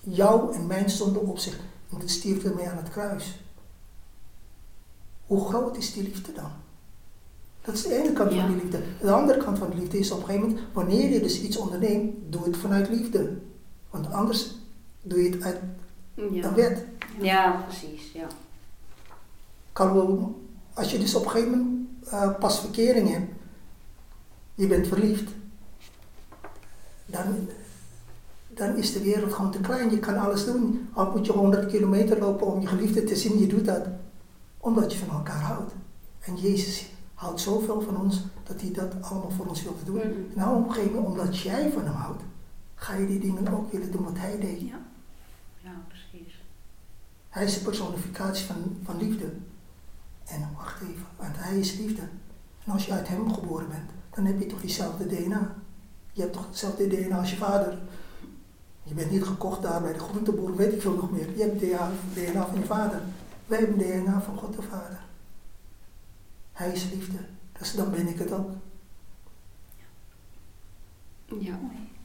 jou en mijn zonde op zich en het stierf ermee aan het kruis. Hoe groot is die liefde dan? Dat is de ene kant van die liefde. De andere kant van de liefde is op een gegeven moment, wanneer je dus iets onderneemt, doe het vanuit liefde. Want anders doe je het uit ja. een wet. Ja, precies. Ja. Kan wel, als je dus op een gegeven moment uh, pas verkering hebt, je bent verliefd, dan, dan is de wereld gewoon te klein. Je kan alles doen. Al moet je 100 kilometer lopen om je geliefde te zien, je doet dat. Omdat je van elkaar houdt. En Jezus houdt zoveel van ons dat hij dat allemaal voor ons wil doen. Mm. Nou, op een gegeven moment, omdat jij van hem houdt, ga je die dingen ook willen doen wat hij deed. Ja. Hij is de personificatie van, van liefde. En wacht even, want hij is liefde. En als je uit hem geboren bent, dan heb je toch diezelfde DNA. Je hebt toch hetzelfde DNA als je vader. Je bent niet gekocht daar bij de groenteboer, weet ik veel nog meer. Je hebt DNA, DNA van je vader. Wij hebben DNA van God de Vader. Hij is liefde. Dus dan ben ik het ook. Ja,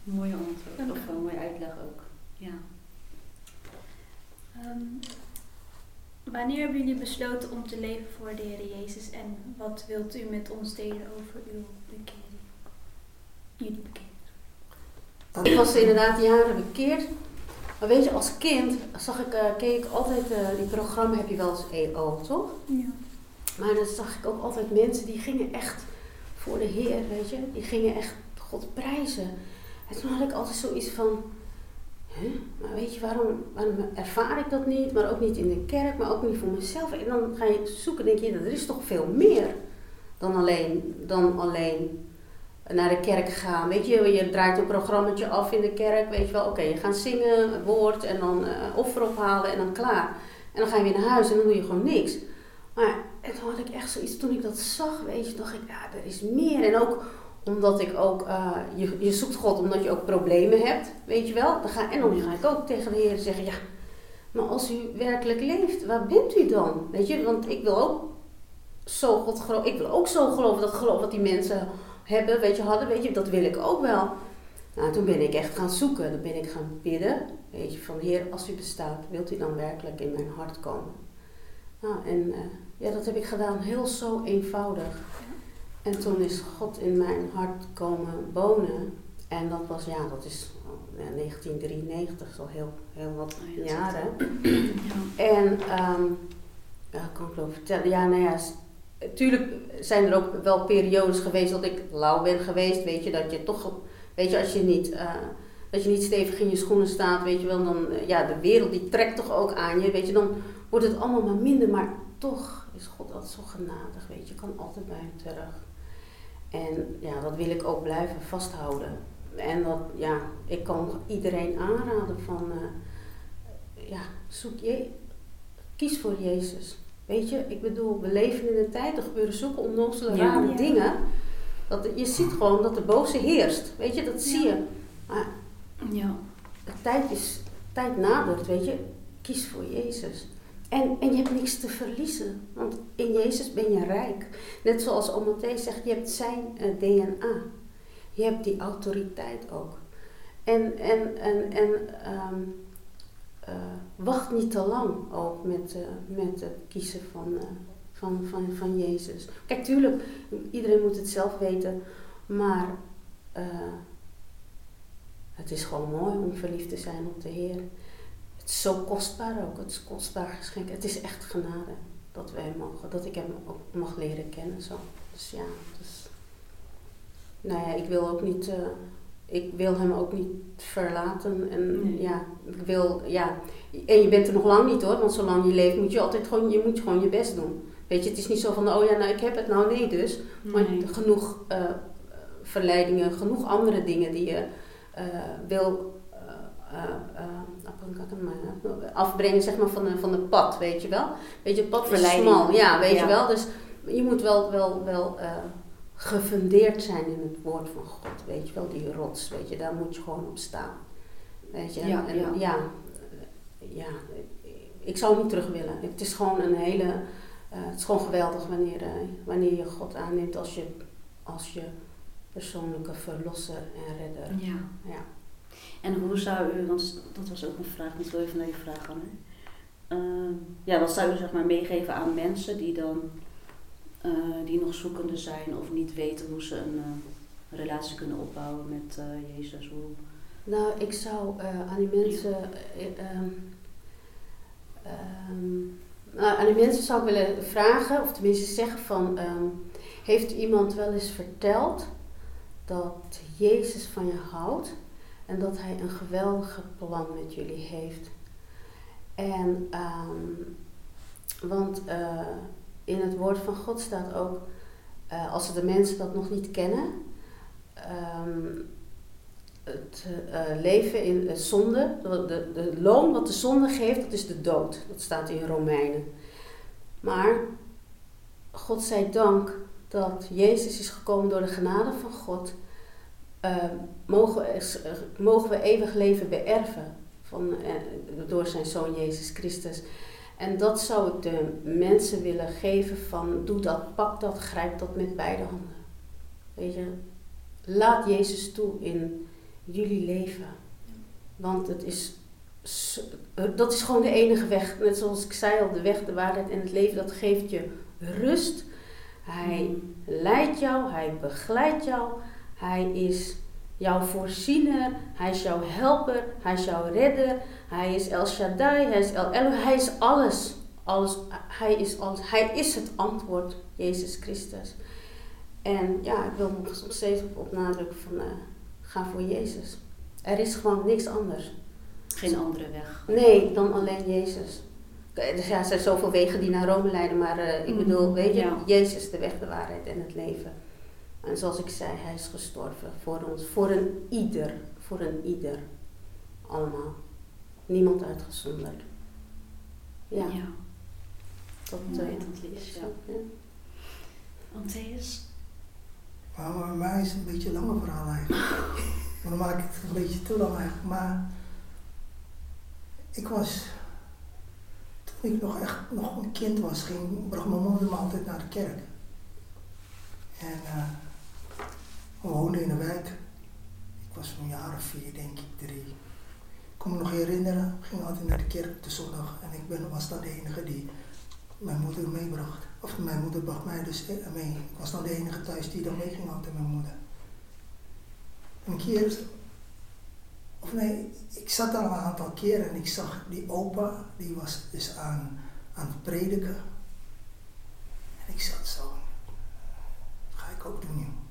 mooie antwoord. Of een mooie uitleg ook. Ja. Um, wanneer hebben jullie besloten om te leven voor de Heer Jezus en wat wilt u met ons delen over uw bekering? Jullie bekering. Ik was inderdaad jaren bekeerd. Maar weet je, als kind zag ik, uh, keek ik altijd, uh, die programma heb je wel eens EO, toch? Ja. Maar dan zag ik ook altijd mensen die gingen echt voor de Heer, weet je. Die gingen echt God prijzen. En toen had ik altijd zoiets van, maar weet je, waarom, ervaar ik dat niet? Maar ook niet in de kerk, maar ook niet voor mezelf. En dan ga je zoeken, denk je, er is toch veel meer dan alleen, dan alleen naar de kerk gaan. Weet je, je draait een programmaatje af in de kerk, weet je wel. Oké, je gaat zingen, woord en dan uh, offer ophalen en dan klaar. En dan ga je weer naar huis en dan doe je gewoon niks. Maar en toen had ik echt zoiets, toen ik dat zag, weet je, dacht ik, ja, er is meer. En ook omdat ik ook, uh, je, je zoekt God omdat je ook problemen hebt, weet je wel. Dan ga, en dan ga ik ook tegen de Heer zeggen, ja, Maar als u werkelijk leeft, waar bent u dan? Weet je, want ik wil ook zo God geloven. Ik wil ook zo geloven dat geloof wat die mensen hebben, weet je, hadden, weet je, dat wil ik ook wel. Nou, toen ben ik echt gaan zoeken. Dan ben ik gaan bidden. Weet je, van Heer, als u bestaat, wilt u dan werkelijk in mijn hart komen? Nou, en uh, ja, dat heb ik gedaan, heel zo eenvoudig. En toen is God in mijn hart komen wonen. En dat was, ja, dat is ja, 1993, zo heel, heel wat Oh, jaren. Ja. En, um, ja, kan ik wel vertellen, ja, nou ja, tuurlijk zijn er ook wel periodes geweest dat ik lauw ben geweest, weet je, dat je toch, weet je, als je niet, eh, dat je niet stevig in je schoenen staat, weet je wel, dan, eh, ja, de wereld die trekt toch ook aan je, weet je, dan wordt het allemaal maar minder, maar toch is God altijd zo genadig, weet je, je kan altijd bij hem terug. En ja, dat wil ik ook blijven vasthouden. En dat, ja, ik kan iedereen aanraden van, eh, ja, zoek je, kies voor Jezus. Weet je, ik bedoel, we leven in een tijd, er gebeuren zulke onnozele, Ja. rare Ja. dingen. Dat, je ziet gewoon dat de boze heerst. Weet je, dat zie Ja. je. Maar Ja. de tijd is, de tijd nadert, weet je. Kies voor Jezus. En, en je hebt niks te verliezen, want in Jezus ben je rijk. Net zoals Matthäus zegt, je hebt zijn eh, DNA. Je hebt die autoriteit ook. En, en, en, en ehm, eh, wacht niet te lang ook met, eh, het kiezen van, van, van, van Jezus. Kijk, tuurlijk, iedereen moet het zelf weten, maar het is gewoon mooi om verliefd te zijn op de Heer. Het is zo kostbaar ook, het is een kostbaar geschenk. Het is echt genade dat wij mogen, dat ik hem ook mag leren kennen. Zo. Dus ja, dus, nou ja, ik wil ook niet, eh, ik wil hem ook niet verlaten. En Nee. ja, ik wil, ja, en je bent er nog lang niet hoor, want zolang je leeft moet je altijd gewoon, je moet gewoon je best doen. Weet je, het is niet zo van, oh ja, nou ik heb het, nou nee dus. Maar Nee. genoeg eh, verleidingen, genoeg andere dingen die je eh, wil afbrengen zeg maar, van, de, van het pad, weet je wel. Weet je, het pad is smal, ja, weet Ja. je wel. Dus je moet wel, wel, wel eh, gefundeerd zijn in het woord van God, weet je wel. Die rots, weet je, daar moet je gewoon op staan. Weet je, Ja, en, ja. ja, eh, ja, ik zou niet terug willen. Het is gewoon een hele, eh, het is gewoon geweldig wanneer, eh, wanneer je God aanneemt als je, als je persoonlijke verlosser en redder. Ja. En hoe zou u, want dat was ook een vraag, ik wil even naar je vraag gaan. Hè? Ehm, ja, wat zou u zeg maar meegeven aan mensen die dan eh, die nog zoekende zijn of niet weten hoe ze een eh, relatie kunnen opbouwen met eh, Jezus? Hoe, Nou, ik zou aan die mensen. eh, ehm, ehm, nou, aan die mensen zou ik willen vragen, of tenminste zeggen van. heeft iemand wel eens verteld dat Jezus van je houdt en dat Hij een geweldige plan met jullie heeft? En, ehm, want eh, in het woord van God staat ook, eh, als de mensen dat nog niet kennen, ehm, het eh, leven in zonde, de, de, de loon wat de zonde geeft, dat is de dood. Dat staat in Romeinen. Maar God zij dank dat Jezus is gekomen door de genade van God. Eh, mogen, mogen we eeuwig leven beërven van, eh, door zijn zoon Jezus Christus. En dat zou ik de mensen willen geven van doe dat, pak dat, grijp dat met beide handen. Weet je, laat Jezus toe in jullie leven. Want het is, dat is gewoon de enige weg. Net zoals ik zei al, de weg, de waarheid en het leven, dat geeft je rust. Hij leidt jou, hij begeleidt jou, hij is jouw voorziener, hij is jouw helper, hij is jouw redder, hij is El Shaddai, hij is El Elo, hij is alles. alles hij, is alles. hij is het antwoord, Jezus Christus. En ja, ik wil nog steeds op, op nadrukken van, eh, ga voor Jezus. Er is gewoon niks anders. geen andere weg. Nee, dan alleen Jezus. Eh, Dus ja, er zijn zoveel wegen die naar Rome leiden, maar eh, ik Mhm, bedoel, weet je, ja. Jezus de weg, de waarheid en het leven. En zoals ik zei, hij is gestorven voor ons, voor een ieder, voor een ieder. Allemaal. Niemand uitgezonderd. Ja, ja. dat Mooi, eh, dat is, ja. ja. Matthäus? Maar bij mij is het een beetje een langer verhaal eigenlijk. Maar dan maak ik het een beetje te lang eigenlijk. Maar ik was toen ik nog echt nog een kind was, ging, bracht mijn moeder me altijd naar de kerk. En uh, we in een wijk. Ik was jaar of vier, denk ik, drie. Ik kon me nog herinneren, ging altijd naar de kerk op de zondag. En ik ben, was dan de enige die mijn moeder meebracht. Of mijn moeder bracht mij dus mee. Ik was dan de enige thuis die dan meeging altijd met mijn moeder. En een keer, of nee, ik zat daar een aantal keren en ik zag die opa, die was dus aan, aan het prediken. En ik zat zo, dat ga ik ook doen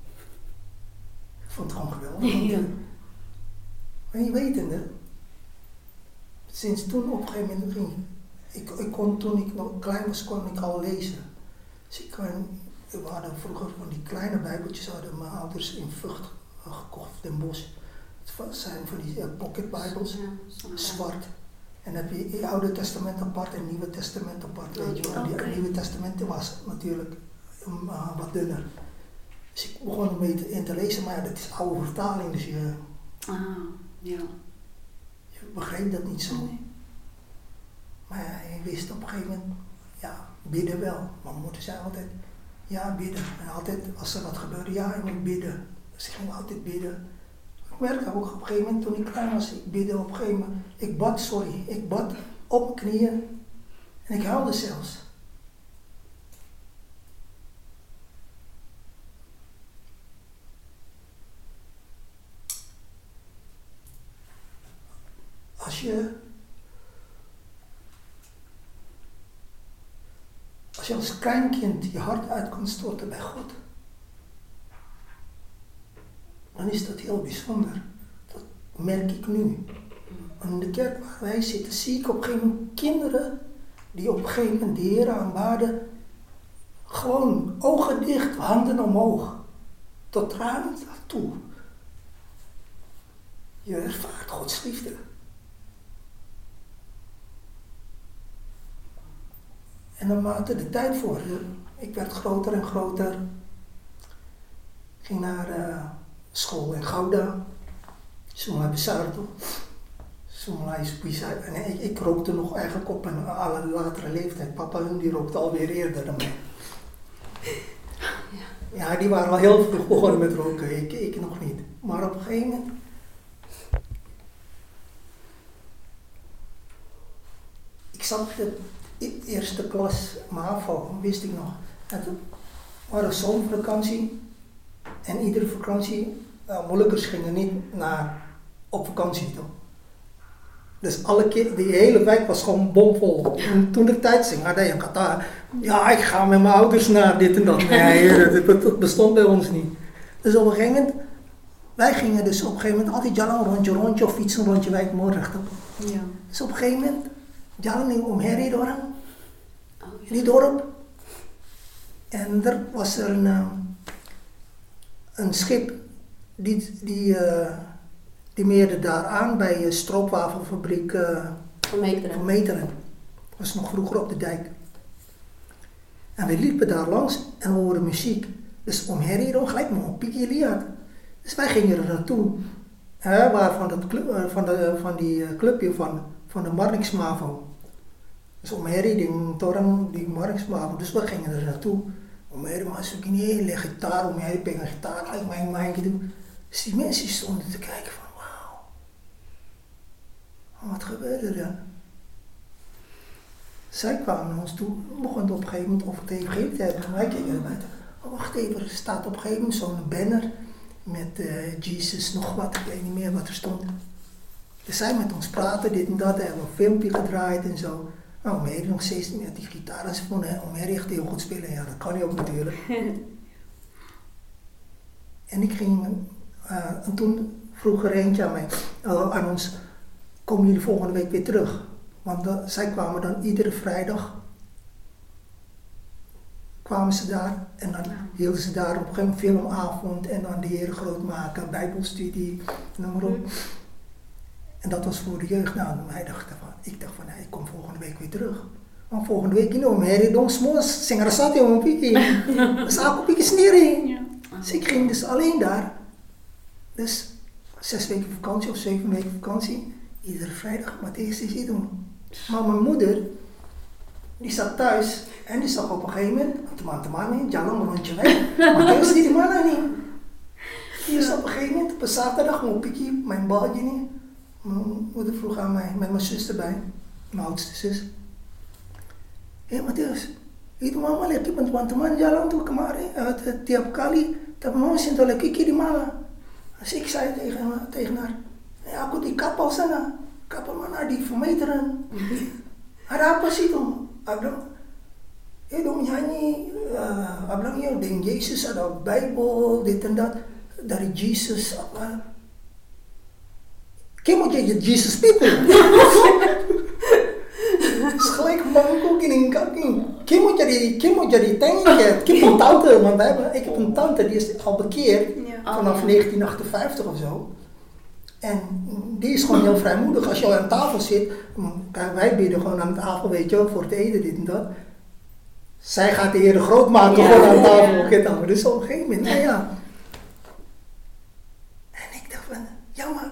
vond het gewoon geweldig. Ja. Maar je wetende, sinds toen op een gegeven moment ging ik, ik kon toen ik nog klein was, kon ik al lezen. Dus ik kon, we hadden vroeger van die kleine bijbeltjes, hadden mijn ouders in Vught gekocht, Den Bosch. Het zijn van die uh, pocket bijbels, zwart. En dan heb je het Oude Testament apart en het Nieuwe Testament apart. Weet je wel. Het Nieuwe Testament was natuurlijk uh, wat dunner. Dus ik begon ermee te, in te lezen, maar ja, dat is oude vertaling, dus je, Ah, ja. je begreep dat niet zo. Nee. Maar ja, ik wist op een gegeven moment, ja, bidden wel. Mijn moeder zei altijd, ja, bidden. En altijd, als er wat gebeurde, ja, je moet bidden. Dus ik ging altijd bidden. Ik merkte ook op een gegeven moment, toen ik klein was, ik bidde op een gegeven moment. Ik bad, sorry, ik bad op mijn knieën. En ik huilde zelfs. Als je Als je kleinkind je hart uit kan storten bij God, dan is dat heel bijzonder. Dat merk ik nu. In de kerk waar wij zitten, zie ik op een gegeven moment kinderen die op een gegeven moment de Heer aanbaden, gewoon ogen dicht, handen omhoog, tot tranen toe. Je ervaart Gods liefde. En naarmate de tijd vorderde, ik werd groter en groter. Ging naar eh, school in Gouda. Sungai Besarto. Sungai Spisa. En ik, ik rookte nog eigenlijk op een alle latere leeftijd. Papa hun die rookte alweer eerder dan mij. Ja, die waren al heel vroeg begonnen met roken. Ik, ik nog niet. Maar op een gegeven moment ik e- eerste klas MAVO, wist ik nog. En toen waren zomervakantie. En iedere vakantie, nou, moeilijkers gingen niet naar, op vakantie toe. Dus alle keer, die hele wijk was gewoon bomvol. En toen de tijd ging, had hij Qatar. Ja, ik ga met mijn ouders naar dit en dat. Nee, dat, bestond bij ons niet. Dus op een gegeven moment, wij gingen dus op een gegeven moment altijd jalan een rondje, rondje of fietsen een rondje wijk mooi rechtop. Ja. Dus op een gegeven moment, jalan om herrie door Oh, die dorp. En er was er een, eh, een schip die, die, eh, die meerde daar aan bij een stroopwafelfabriek eh, Van Meteren. van Meteren. Dat was nog vroeger op de dijk. En we liepen daar langs en we hoorden muziek. Dus om door gelijk maar op Piki Liat. Dus wij gingen er naartoe. Hè, waar van, dat club, van, de, van die clubje van, van de Marnixmavo. Om herrie, die torang, die Marnixmavo. Dus we gingen er naartoe. Om herrie, maar zoek je niet, leg gitaar om herrie, ben een gitaar, gelijk mijn mijntje doen. Dus die mensen stonden te kijken van wauw. Wat gebeurde er? Zij kwamen naar ons toe, begonnen op een gegeven moment over het te hebben. En wij keken buiten. Oh, wacht even, er staat op een gegeven moment zo'n banner met eh Jesus nog wat, ik weet niet meer wat er stond. Dus zij met ons praten, dit en dat, en hebben we een filmpje gedraaid en zo. Nou, Mary nog steeds met die gitaar en Mary echt heel goed spelen. Ja, dat kan hij ook natuurlijk. en ik ging, eh, en toen vroeg er eentje aan mij, eh, aan ons, komen jullie volgende week weer terug? Want zij kwamen dan iedere vrijdag, kwamen ze daar en dan hielden ze daar op een filmavond en dan de Heer groot maken, bijbelstudie, noem maar op. En dat was voor de jeugd. Nou, wij dachten van, ik dacht van, nee, ik kom volgende week weer terug. Maar volgende week, you know, Mary Dong om een piki. Dat is ook een snering. Dus ik ging dus alleen daar. Dus zes weken vakantie of zeven weken vakantie. Iedere vrijdag Matthäus is hier doen. Maar mijn moeder, Die zat thuis en die zag op een gegeven moment, jalan een rondje weg. Maar toen die man niet. Die is op een gegeven moment, op een zaterdag, mijn pikkie, mijn balje niet. Mijn moeder vroeg aan mij, met mijn zus erbij, mijn oudste zus. Hé hey, Matthäus, itu mama lagi teman-teman jalan tuh kemarin, tiap kali, tapi mama sih lagi kiri mana. Dus ik zei tegen, tegen haar, ja, aku di kapal sana, kapal mana di vermeteren. Ada apa tuh? Eh dong nyanyi, uh, ya, dengan Yesus ada Bijbel, dit en dat, dari Jesus, apa. Kayak mau jadi Jesus people. is gelijk manko in kaki. Kim moet jadi, Kim moet jadi tank. Kim een tante, want wij hebben, ik heb een tante die is al bekeerd Ja. vanaf 1958 of zo. En die is gewoon heel vrijmoedig. Als je al aan tafel zit, kijk, wij bidden gewoon aan tafel, weet je wel, voor het eten, dit en dat. Zij gaat de Heer groot maken Ja. gewoon aan tafel. Ja. Ja. Dus op een gegeven moment, nou ja. En ik dacht van, ja maar,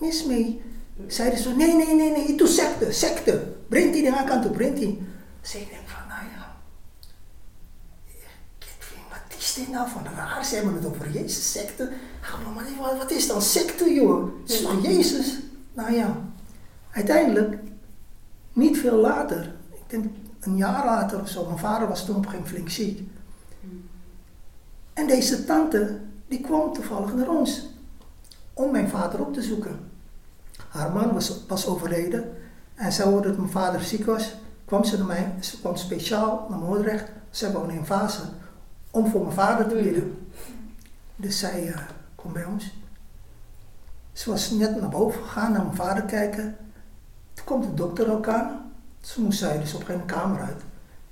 mis mee. Zeiden ze, nee, nee, nee, nee, itu secte, secte. Brengt die aan kant op, brengt die. Zij denkt van, nou ja, wat is dit nou van raar? Ze hebben het over Jezus, secte. Maar wat- wat is dan secte, joh? Het is toch Jezus? Nou ja, uiteindelijk, niet veel later, ik denk een jaar later of zo, mijn vader was toen op geen flink ziek. En deze tante, die kwam toevallig naar ons om mijn vader op te zoeken. Haar man was, was overleden en zij hoorde dat mijn vader ziek was. Kwam ze naar mij, ze kwam speciaal naar Moordrecht, ze woonde in Vaassen, om voor mijn vader te bidden. Dus zij eh, kwam bij ons. Ze was net naar boven gegaan, naar mijn vader kijken. Toen komt de dokter ook aan. Toen moest zij dus op geen kamer uit.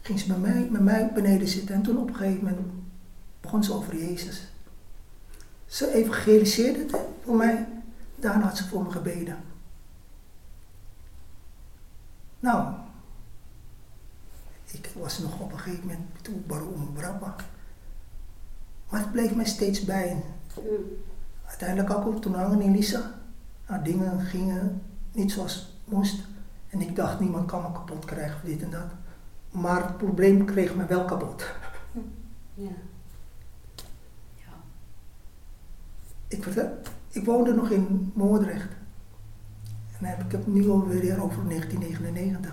Ging ze bij mij, met mij beneden zitten en toen op een gegeven moment begon ze over Jezus. Ze evangeliseerde het voor mij. Daarna had ze voor me gebeden. Nou, ik was nog op een gegeven moment toen baron Brabba. Maar het bleef mij steeds bij. Uiteindelijk ook toen hangen in Lisa. Nou, dingen gingen niet zoals het moest. En ik dacht, niemand kan me kapot krijgen dit en dat. Maar het probleem kreeg me wel kapot. Ja. Ik, vertel, ik woonde nog in Moordrecht. En dan heb ik het nu alweer over 1999.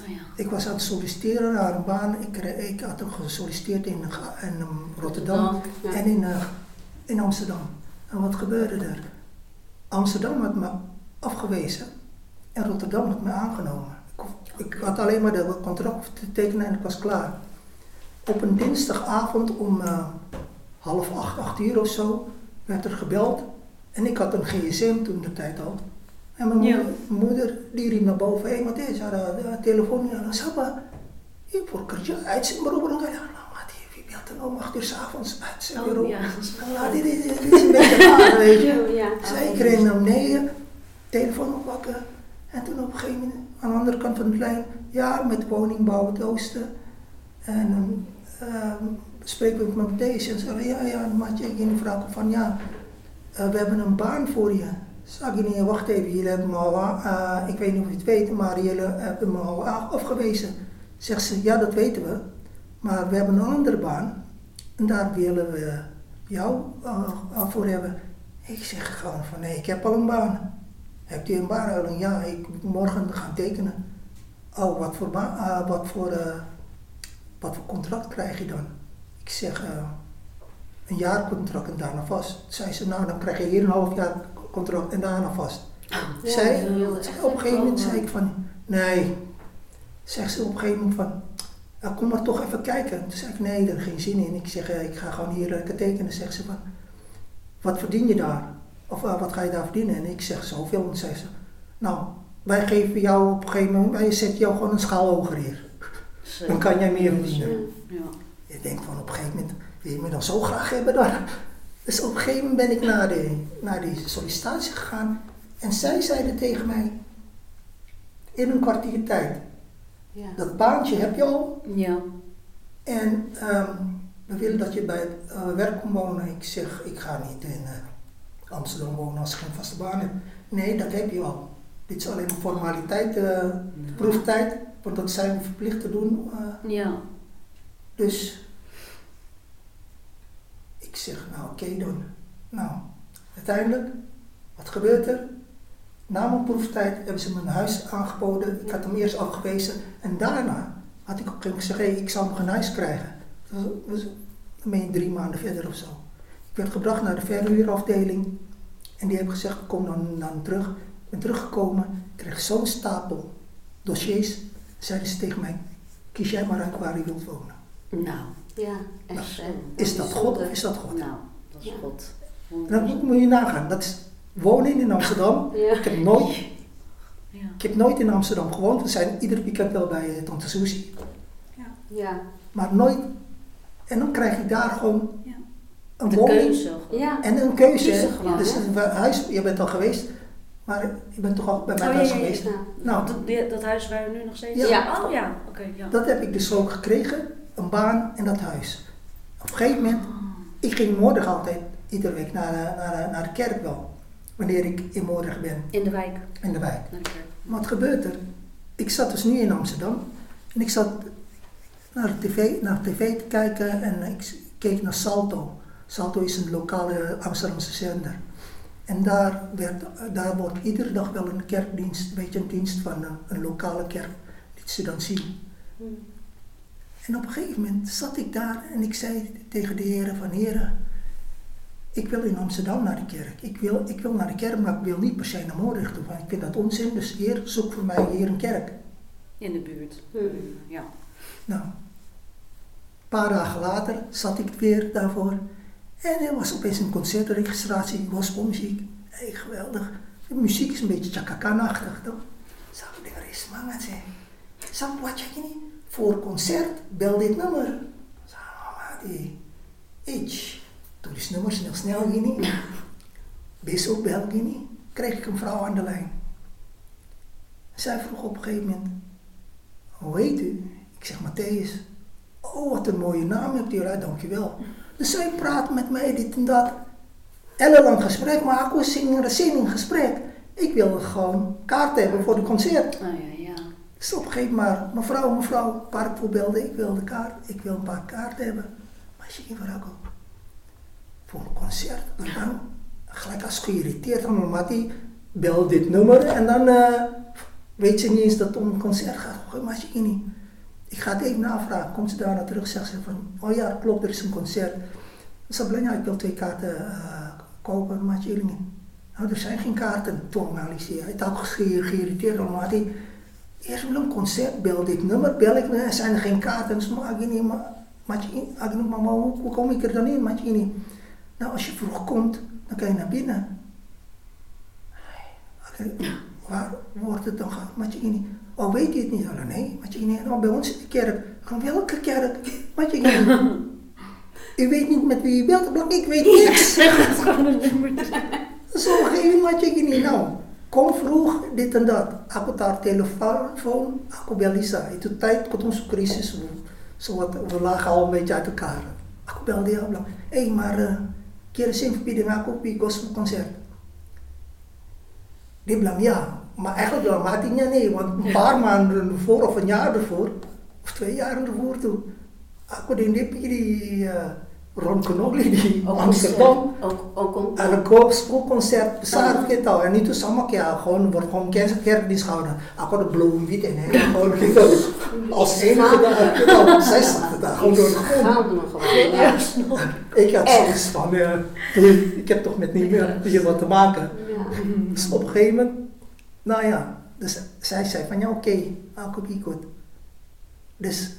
Oh ja. Ik was aan het solliciteren naar een baan. Ik, ik had gesolliciteerd in, Ga- in um, Rotterdam Ja. en in, eh, in Amsterdam. En wat gebeurde er? Amsterdam had me afgewezen en Rotterdam had me aangenomen. Ik, ik had alleen maar de contract te tekenen en ik was klaar. Op een dinsdagavond om eh, half acht, acht uur of zo werd er gebeld. En ik had een gsm toen de tijd al. En mijn Ja. moeder, die riep naar boven, hé hey, Matthijs, ada ada telefoon aan siapa? Ik voor kerja, uit zijn beroep, nou wie belt dan om acht uur s'avonds uit zijn Oh, bureau? ja, is wel Laat dit, dit, dit is een beetje raar, weet je. Ja. Zij kreeg naar beneden, telefoon oppakken. En toen op een gegeven moment, aan de andere kant van de lijn, ja, met woningbouw het oosten. En um, um, spreken we met deze en zei, ja, ja, Matje, ik in de vrouw van, ja, eh, we hebben een baan voor je. Zag je niet, wacht even, jullie hebben al, uh, ik weet niet of je het weet, maar jullie hebben me al afgewezen. Zegt ze, ja, dat weten we, maar we hebben een andere baan. En daar willen we jou uh, voor hebben. Ik zeg gewoon van, nee, ik heb al een baan. Hebt u een baan? Ja, ik moet morgen gaan tekenen. Oh, wat voor, baan, wat voor, wat voor contract krijg je dan? Ik zeg, een jaar contract en daarna vast. Zei ze, nou dan krijg je hier een half jaar contract en daarna vast. Ja, Zij, op een gegeven moment zei ik van, nee. Zegt ze op een gegeven moment van, ja, kom maar toch even kijken. Toen zei ik, nee, daar geen zin in. Ik zeg, eh, ik ga gewoon hier lekker tekenen. Zegt ze van, wat verdien je daar? Of uh, wat ga je daar verdienen? En ik zeg zoveel. En zei ze, nou, wij geven jou op een gegeven moment, wij zetten jou gewoon een schaal hoger hier. Dan kan jij meer verdienen. Ja. Je denkt van op een gegeven moment, wil je me dan zo graag hebben dan? Dus op een gegeven moment ben ik naar, de, naar die sollicitatie gegaan. En zij zeiden tegen mij, in een kwartier tijd, Ja. dat baantje heb je al. Ja. En ehm, we willen dat je bij het uh, werk komt wonen. Ik zeg, ik ga niet in uh, Amsterdam wonen als ik geen vaste baan heb. Nee, dat heb je al. Dit is alleen een formaliteit, eh, proeftijd, want dat zijn we verplicht te doen. eh, Ja. dus ik zeg, nou oké dan. Nou, uiteindelijk, wat gebeurt er? Na mijn proeftijd hebben ze mijn huis aangeboden. Ik had hem eerst afgewezen. En daarna had ik op een gegeven moment gezegd, hey, ik zou nog een huis krijgen. Dat Dan ben je drie maanden verder of zo. Ik werd gebracht naar de verhuurafdeling. En die hebben gezegd, kom dan, dan terug. Ik ben teruggekomen, kreeg zo'n stapel dossiers. Zeiden ze tegen mij, kies jij maar uit waar je wilt wonen. Nou, Ja, echt. hè. Is dat God of is dat God? nou, dat is Ja. God. Dan moet, je nagaan, dat is wonen in Amsterdam. Ja. Ik heb nooit, Ja. ik heb nooit in Amsterdam gewoond. We zijn ieder weekend wel bij eh, Tante Susie. Ja. Maar nooit, en dan krijg ik daar gewoon Ja. een De woning keuze. Ja. en een keuze. Kiezen gewoon, dus een huis, je bent al geweest, maar je bent toch al bij mij Oh, thuis ja, ja, ja. geweest. Ja. Nou, Dat, dat huis waar we nu nog steeds Ja. Ja. Oh ja, oké. ja. dat heb ik dus ook gekregen, een baan en dat huis. Op een gegeven moment. Ik ging morgen altijd, iedere week, naar, de- naar, de- naar de kerk wel. Wanneer ik in morgen ben, In de wijk. in de wijk. Maar wat gebeurt er? Ik zat dus nu in Amsterdam. En ik zat naar de tv, naar tv te kijken en ik keek naar Salto. Salto is een lokale Amsterdamse zender. En daar, werd, daar wordt iedere dag wel een kerkdienst, een beetje een dienst van een, een lokale kerk, die ze dan zien. En op een gegeven moment zat ik daar en ik zei tegen de heren van heren, ik wil in Amsterdam naar de kerk. Ik wil, ik wil naar de kerk, maar ik wil niet per se naar Moordrecht toe. Want ik vind dat onzin, dus heer, zoek voor mij hier een kerk. In de buurt. Hm. Ja. Nou, een paar dagen later zat ik weer daarvoor. En er was opeens een concertregistratie, gospelmuziek. Hey, geweldig. De muziek is een beetje chakakanachtig, toch? Zou ik er eens mangen zeg. Zou wat je niet? Voor concert, bel dit nummer. Zou die. Iets. Toen is nummer snel snel ging Bissel bel gini. Kreeg ik een vrouw aan de lijn. Zij vroeg op een gegeven moment, hoe heet u? Ik zeg Matthäus. Oh, wat een mooie naam hebt u, ja, dankjewel. Dus zij praat met mij, dit en dat. Ellenlang gesprek, maar ik was in gesprek. Ik wilde gewoon kaart hebben voor de concert. Dus op een gegeven moment, mevrouw, mevrouw, ik voor belde, ik wil de kaart, ik wil een paar kaarten hebben. Maar je wat ook voor een concert. En dan gelijk als geïrriteerd, dan omdat hij bel dit nummer en dan eh, weet ze niet eens dat het om een concert gaat. Maar je niet. Ik ga het even navragen. Komt ze daarna terug, zegt ze van, oh ja, klopt, er is een concert. Ik "Blanja, ik wil twee kaarten eh, kopen, maar jullie niet. Nou, er zijn geen kaarten, toen. Hij had geïrriteerd, omdat hij eerst wil een concert, bel dit nummer, bel ik, er zijn er geen kaarten, dus mag ik niet, maar, hoe, kom ik er dan in, maar je niet? Nou, als je vroeg komt, dan kan je naar binnen. Waar wordt het dan? Maar je niet. Oh, weet je het niet? Oh, nee, maar je niet. Oh, bij ons in de kerk. Van welke kerk? Maar je niet. U weet niet met wie je belt, maar ik weet niks. Gewoon een nummer. Zo gegeven had je niet. Nou, kom vroeg, dit en dat. Aku daar telefoon, aku bel Lisa. Itu tijd komt onze crisis. Wat, we lagen al een beetje uit elkaar. Aku bel dia, bilang, hé, hey, maar uh, kira sing verbieden aku op gospelconcert. Dia bilang ja, maar eigenlijk dalam hatinya nee, want een paar maanden ervoor of een jaar ervoor, of twee jaar ervoor toe, aku di uh, Ron Kenogli di Ook Amsterdam. concert. Ook, ook concert. En een gospelconcert bestaan kita en niet sama kayak gewoon wordt gewoon kerk kerkdienst gehouden. Aku ada belum wit en gewoon gitu. Als enige daar kita zij zaten daar gewoon door de grond. Ik had zoiets van, eh, ik heb toch met niet meer hier wat te maken. Dus op een gegeven moment, nou ja, dus zij zei van ja oké, aku ikut. Dus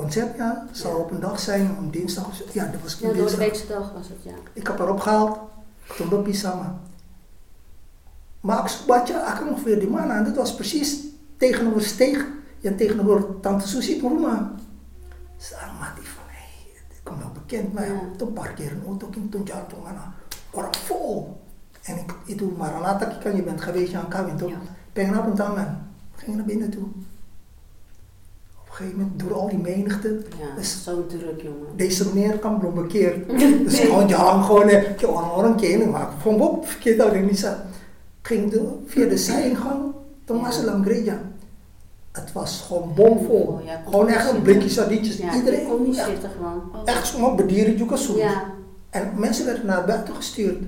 concertja zou op een dag zijn, om dinsdag of zo. Ja, dat was Ja, dinsdag. weekse dag was het, ja. Ik heb haar opgehaald, toen je samen. Maar ik baca, ik ongeveer die man aan. Dat was precies tegenover steeg en tegenover Tante Susie rumah. Saya mati van, hé, ik kom wel bekend, maar Ja. toen parkeer een auto in toen jaar toen vol. En ik, itu Maranatha kan je bent geweest aan kawin toch? Ja. Pengen op een gingen naar binnen toe. Op een gegeven moment, door al die menigte, Ja, Dus- zo druk, jongen. deze meneer kan belum bekeerd. Dus gewoon jalan gewoon, eh, kayak orang-orang kennen, maar van wat verkeerd dat niet ging de, via de zijingang, toen was het lang. Het was gewoon bomvol. Oh, ja, gewoon echt een blikje sardientjes. Iedereen ik kon niet echt, zitten gewoon. echt zomaar bedieren juga zo. Ja, En mensen werden naar buiten gestuurd.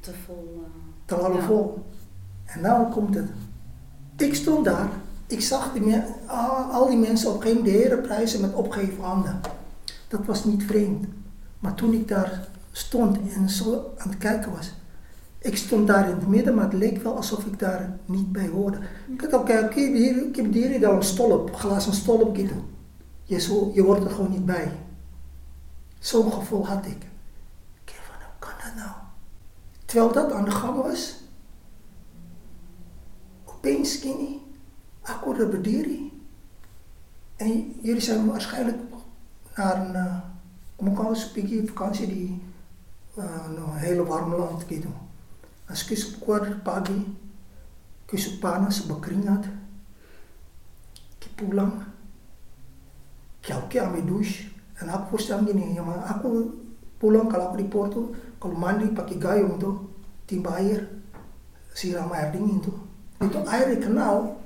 Te vol. eh, Te half vol. En nou komt het. Ik stond daar. Ik zag die al, die mensen op een gegeven moment de heren prijzen met opgeheven handen. Dat was niet vreemd. Maar toen ik daar stond en zo aan het kijken was. Ik stond daar in het midden, maar het leek wel alsof ik daar niet bij hoorde. Kijk, oké, heb hier, ik heb hier daar een stolp, glazen stolp gitu. Je, zo, je hoort er gewoon niet bij. Zo'n gevoel had ik. Ik dacht van, hoe kan dat nou? Terwijl dat aan de gang was, opeens kini, aku hoorde berdiri. En jullie zijn waarschijnlijk naar een, uh, eens pergi vakantie die uh, een hele warme land gitu. Als ik keluar pagi, ik panas, berkeringat, pulang, oke ambil douche, en aku voorstel gini, ya maar aku pulang kalau aku di Porto, kalau mandi pakai gayung tuh, timba air, siram air dingin tuh. Itu air di kanaal,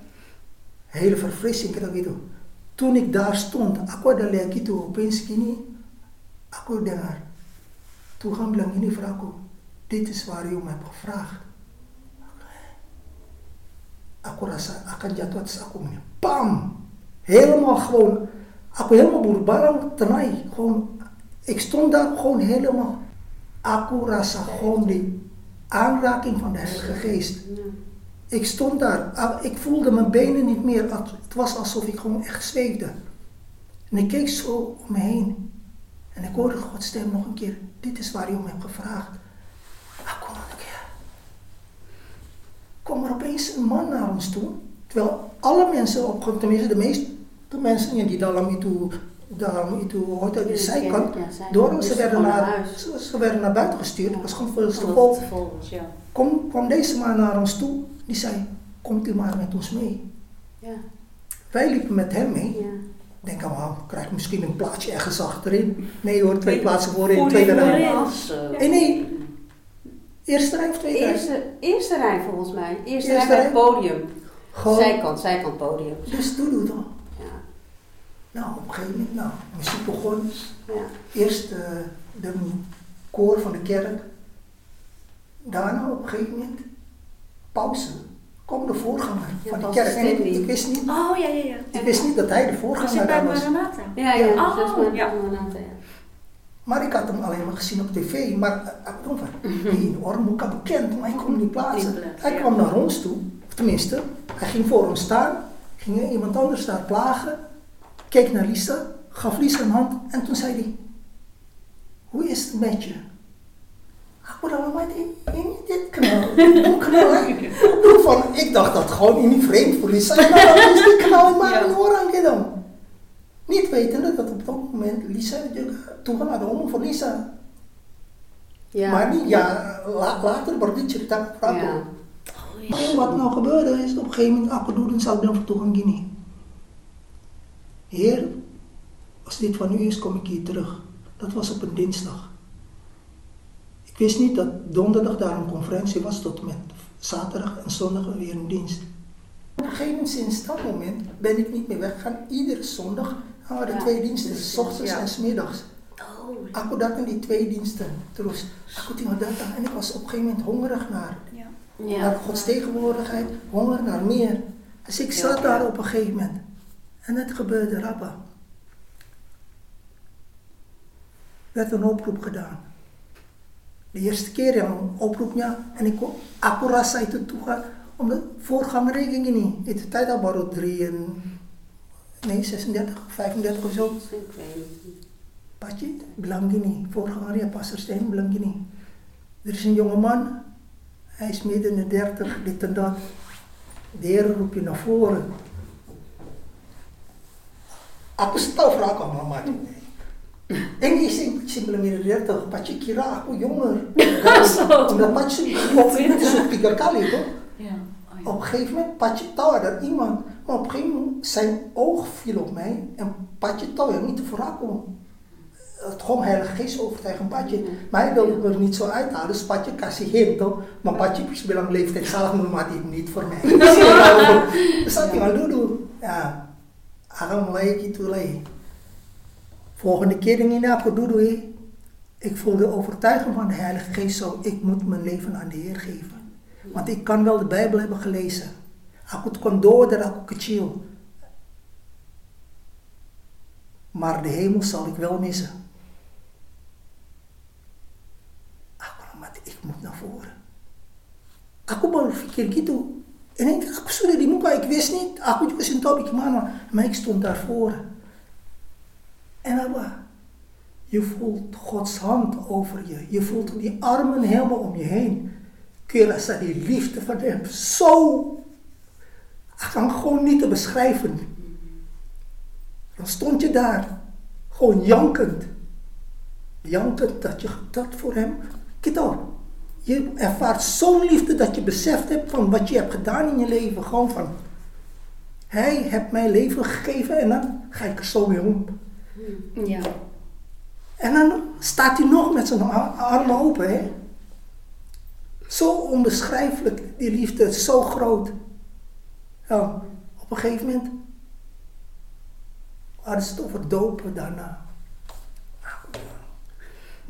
hele verfrissing kata gitu. Toen ik daar stond, aku ada lihat gitu, opeens gini, aku dengar, Tuhan bilang gini voor aku, dit is waar je om hebt gevraagd. Aku rasa akan jatuh atas aku. Bam! Helemaal gewoon, aku helemaal berbarang tenai. Gewoon, ik stond daar gewoon helemaal. Aku rasa gewoon die aanraking van de Heilige Geest. Ik stond daar, ah, ik voelde mijn benen niet meer. Het was alsof ik gewoon echt zweefde. En ik keek zo om me heen. En ik hoorde Gods stem nog een keer. Dit is waar je om hebt gevraagd. Ah, kom een keer. Kom er opeens een man naar ons toe. Terwijl alle mensen, op, tenminste de meeste mensen die dalam itu, dalam itu hotel, de Ja, zijkant, door Dus ze werden, gewoon naar ze, ze werden naar buiten gestuurd. Het was gewoon veel te vol. Kom, kwam deze man naar ons toe. Die zei, komt u maar met ons mee. Ja, Wij liepen met hem mee. ja. Ik denk, oh, krijg ik misschien een plaatsje ergens achterin. Nee hoor, twee plaatsen voorin, Voorin, tweede rij. Als, eh, Nee, nee. Eerste rij of tweede rij? Eerste, eerste rij volgens mij. Eerste, Eerste rij bij rij? het podium. Gewoon, Zijkant, zijkant podium. dus doe doe toch. Ja, Nou, op een gegeven moment, nou, muziek begon. ja. Eerst eh, de koor van de kerk. Daarna op een gegeven moment, pauze. Kwam de voorganger Ja, van de kerk. En ik, ik wist niet, Oh, ja, ja, ja. ik wist niet dat hij de Was voorganger daar was. Maranatha? Ja, ja, Oh, ja. Maranatha, ja. Maar ik had hem alleen maar gezien op tv. Maar van, die Ormuka bekend, maar hij kon hem niet plaatsen. Hij kwam naar ons toe, of tenminste, hij ging voor ons staan, ging iemand anders daar plagen, keek naar Lisa, gaf Lisa een hand en toen zei hij, hoe is het met je? Aku dalam hati, ini dit kenal, hoe hè? Ik van, ik dacht dat gewoon niet vreemd voor Lisa. Nou, dan is die maar een orang gitu. Niet wetende dat op dat moment Lisa ada omong voor Lisa. Ja. Maar niet, ja, la- later wordt dit cerita voor aku. Ja. Maar wat nou gebeurde is, op een gegeven moment, aku doen zou ik dan voor Tuhan gini. Heer, als dit van u is, kom ik hier terug. Dat was op een dinsdag. Ik wist niet dat donderdag daar een conferentie was tot en met zaterdag en zondag weer een dienst. Op een gegeven moment, sinds dat moment, ben ik niet meer weggegaan. Iedere zondag hadden we Ja. twee diensten, s ochtends Ja. en s middags. Oh, Aku datang die twee diensten terus. Aku tinggal datang en ik was op een gegeven moment hongerig naar, Ja. Ja. naar Gods tegenwoordigheid, honger naar meer. Dus ik zat Ja. daar op een gegeven moment. En het gebeurde, Rappa. Werd een oproep gedaan. De eerste keer yang oproepnya, en ik, aku rasa itu Tuhan, omdat voorganger ging ini, itu tijd al baru drie en, nee 36, 35 of zo. Patje bilang gini, voorganger ja, Pastor Steen. Er is een jonge man, hij is midden in de dertig, dit en dat. De Heer roept je naar voren. Aku vraag allemaal maar. En die is midden de dertig, Patje kira aku jonger. Omdat tiga kali toch? Oh. Op een gegeven moment, Patje ada iemand. Maar op een gegeven moment, zijn oog viel op mij. En Patje tahu yang itu voor aku. het gewoon heilige geest overtuigen, Patje. Maar hij wilde me niet zo uithalen, dus Patje kasih hint toch. Maar Patje bilang leeftijd salah mati niet voor mij. Dus dat tinggal dulu. Ja, akan mulai gitu lagi. Volgende keer in dulu ik voel de overtuiging van de Heilige Geest zo, ik moet mijn leven aan de Heer geven. Want ik kan wel de Bijbel hebben gelezen. Aku kon door aku. Maar de hemel zal ik wel missen. ik moet naar voren. Aku baru pikir gitu. En ik, aku sudah di ik wist niet. Aku juga sintopi gimana. Maar ik stond daar voor. En apa? Je voelt Gods hand over je. Je voelt die armen helemaal om je heen. Rasa die liefde van hem zo. kan gewoon niet te beschrijven. Dan stond je daar. Gewoon jankend. Jankend dat je dat voor hem. Kijk je ervaart zo'n liefde dat je beseft hebt van wat je hebt gedaan in je leven. Gewoon van, hij heeft mij leven gegeven en dan ga ik er zo mee om. Ja. En dan staat hij nog met zijn armen open. Hè? Zo onbeschrijfelijk, die liefde, zo groot. Ja, op een gegeven moment hadden ze het over dopen daarna.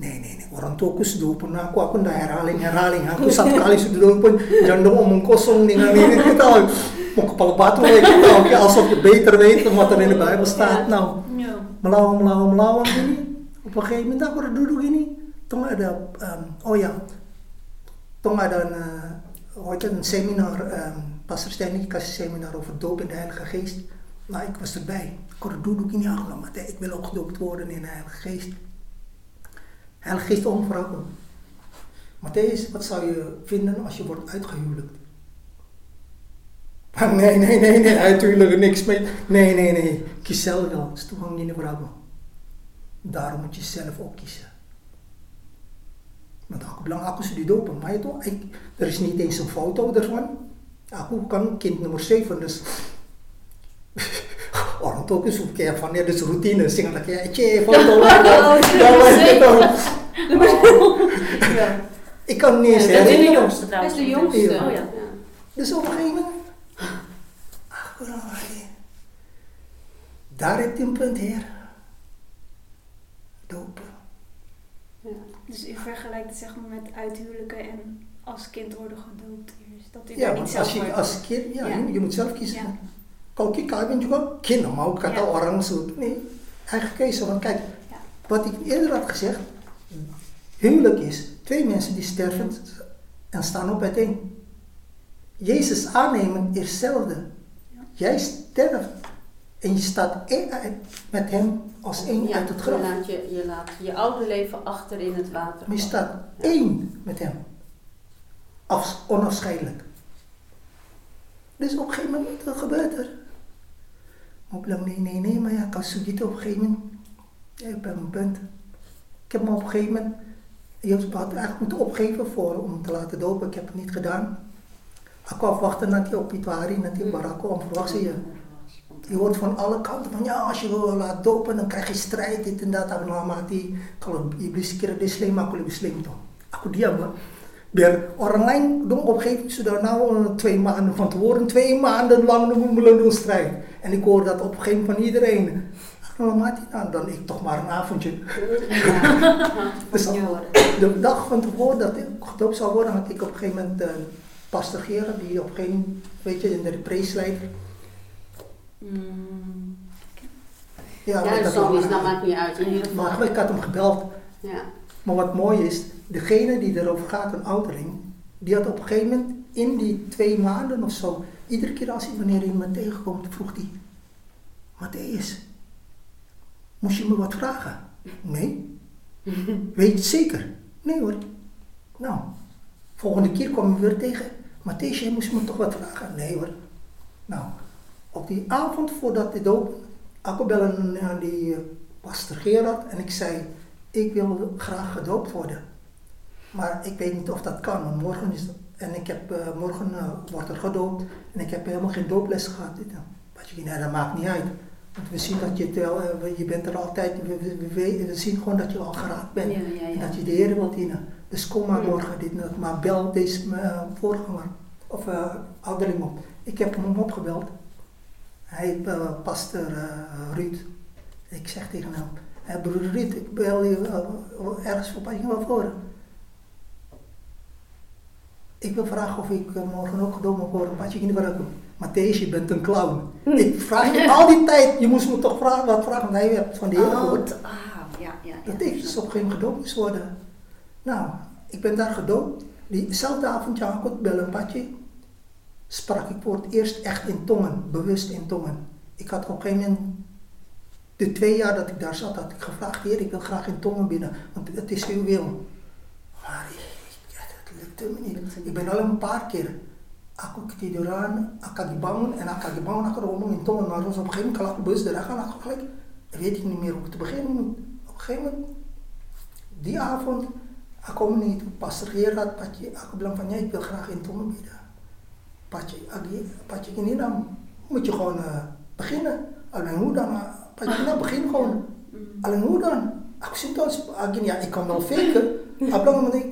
Nee, nee, nee. Orang tua aku sudah pernah aku aku ndak herhaling herhaling. Aku satu kali sudah pun jangan omong kosong dengan ini kita mau kepala batu lagi kita oke alsof je beter weet wat er in de Bijbel staat. Nou, melawang melawang melawang gini. Op een gegeven moment aku udah duduk gini. Tong ada um, oh ya, tong ada een, uh, ooit een seminar, um, Pastor Stanley kasih seminar over doop in de Heilige Geest. Nou, ik was erbij. Ik hoorde duduk gini, aku lama ik wil ook gedoopt worden in de Heilige Geest. Heilige Geest omvrouwen. Matthäus, wat zou je vinden als je wordt uitgehuwelijkt? Nee, nee, nee, nee, uithuwelijken, niks mee. Nee, nee, nee. Kies zelf wel. Het is toegang in de vrouw. Daarom moet je zelf ook kiezen. Want aku bilang aku sudah dopen, maar ik, er is niet eens een foto ervan. Aku kan kind nummer 7, dus orang tua aku suka kayak van ja, dus routine, sing dat kayak cie foto lah. Ja, Ik kan niet eens Dat is de jongste trouwens. Dat is de jongste. Oh ja. Dus op een gegeven moment, daar heeft hij een punt, Heer. Dopen. Ja. Dus u vergelijkt het zeg maar met uithuwelijken en als kind worden gedoopt eerst. Dat u ja, daar niet zelf als je, als kind, ja, Ja. Je, je moet zelf kiezen. Ja. Kita kan juga kind mau kata Ja. orang. Nee, eigen keuze. Want kijk, Ja. wat ik eerder had gezegd, huwelijk is twee mensen die sterven en staan op uiteen. Jezus aannemen is hetzelfde. Ja. Jij sterft en je staat één met hem als één Ja, uit het je graf. laat je, je laat je oude leven achter in het water. Maar je staat één met hem. Afs onafscheidelijk. Dus op een gegeven moment, wat gebeurt er? Maar ik nee, nee, nee, maar ja, kan zoiets op een gegeven ik ben een punt. Ik heb me op een gegeven moment, Joost had eigenlijk moeten opgeven voor, om te laten dopen. Ik heb het niet gedaan. Ik wou wachten naar die op Itwari, naar die Barako, om verwacht zie je. Je hoort van alle kanten van ja, als je wil laten dopen, dan krijg je strijd, dit en dat. Aku mati, kalau iblis kira dia slim, aku lebih slim toh. Aku diam. Biar orang lain dong op een gegeven moment sudah nou eh, twee maanden van tevoren, twee maanden lang melendung strijd. En ik hoor dat op een gegeven moment van iedereen. Mati, nou dan ik toch maar een avondje. Dus de dag van tevoren dat ik gedoopt zou worden, had ik op een gegeven moment uh, pastor Gerard, die op een gegeven moment, weet je, in de preesleider. Mm. Ja, Ja, dat maakt niet uit. In ieder geval. Maar ik had hem gebeld. Ja. Maar wat mooi is, degene die erover gaat, een ouderling, die had op een gegeven moment in die twee maanden of zo, iedere keer als hij wanneer hij me tegenkomt, vroeg hij, Matthäus, moest je me wat vragen? Nee. Weet je het zeker? Nee hoor. Nou, volgende keer kwam hij weer tegen, Matthäus, jij moest me toch wat vragen? Nee hoor. Nou, op die avond voordat hij doop, ik belde naar die eh, pastor Gerard en ik zei, ik wil graag gedoopt worden. Maar ik weet niet of dat kan, want morgen is en ik heb, eh, morgen eh, wordt er gedoopt en ik heb helemaal geen dooples gehad. Dit, Wat je, nee, dat maakt niet uit. Want we zien dat je, het wel, eh, je bent er altijd, we, we, zien gewoon dat je al geraakt bent. Ja, ja, En dat je de Heer wilt dienen. Dus kom maar morgen, dit, maar bel deze voorganger of ouderling op. Ik heb hem opgebeld. Hij pastor Ruud. Ik zeg tegen hem, hey, broeder Ruud, ik bel je ergens voor je wel voor. Ik wil vragen of ik eh, morgen ook gedoopt word een padje in de werken. Matthäus, je bent een clown. Ik vraag je al die tijd, je moest me toch vragen, wat vragen, want hij heeft van de Heer Oh, gehoord. t- ah, ja, ja. ja. Dat ik dus op een gegeven moment gedoopt moest worden. Nou, ik ben daar gedoopt. Diezelfde avond, ja, ik bel een padje. Sprak ik voor het eerst echt in tongen, bewust in tongen. Ik had op een gegeven moment, de twee jaar dat ik daar zat, had ik gevraagd, Heer, ik wil graag in tongen binnen, want het is uw wil. Maar ik- dat lukte me niet. Ik ben al een paar keer. Aku ketiduran, aku dibangun en aku dibangun, aku ngomong in tongen, maar op een gegeven moment kalau aku bus gaan, aku gelijk, weet ik niet meer hoe ik te beginnen moet. Op een gegeven moment, die avond, aku kom niet, pastor Gerard, patje, aku bilang van, ja, ik wil graag in tongen bidden. Patje, agi, patje ini dan moet je gewoon eh, beginnen. Alleen hoe dan? Patje, nou begin gewoon. Mm. Alleen hoe dan? Aku dan, agin, ja, ik kan wel faken. Ablang ik,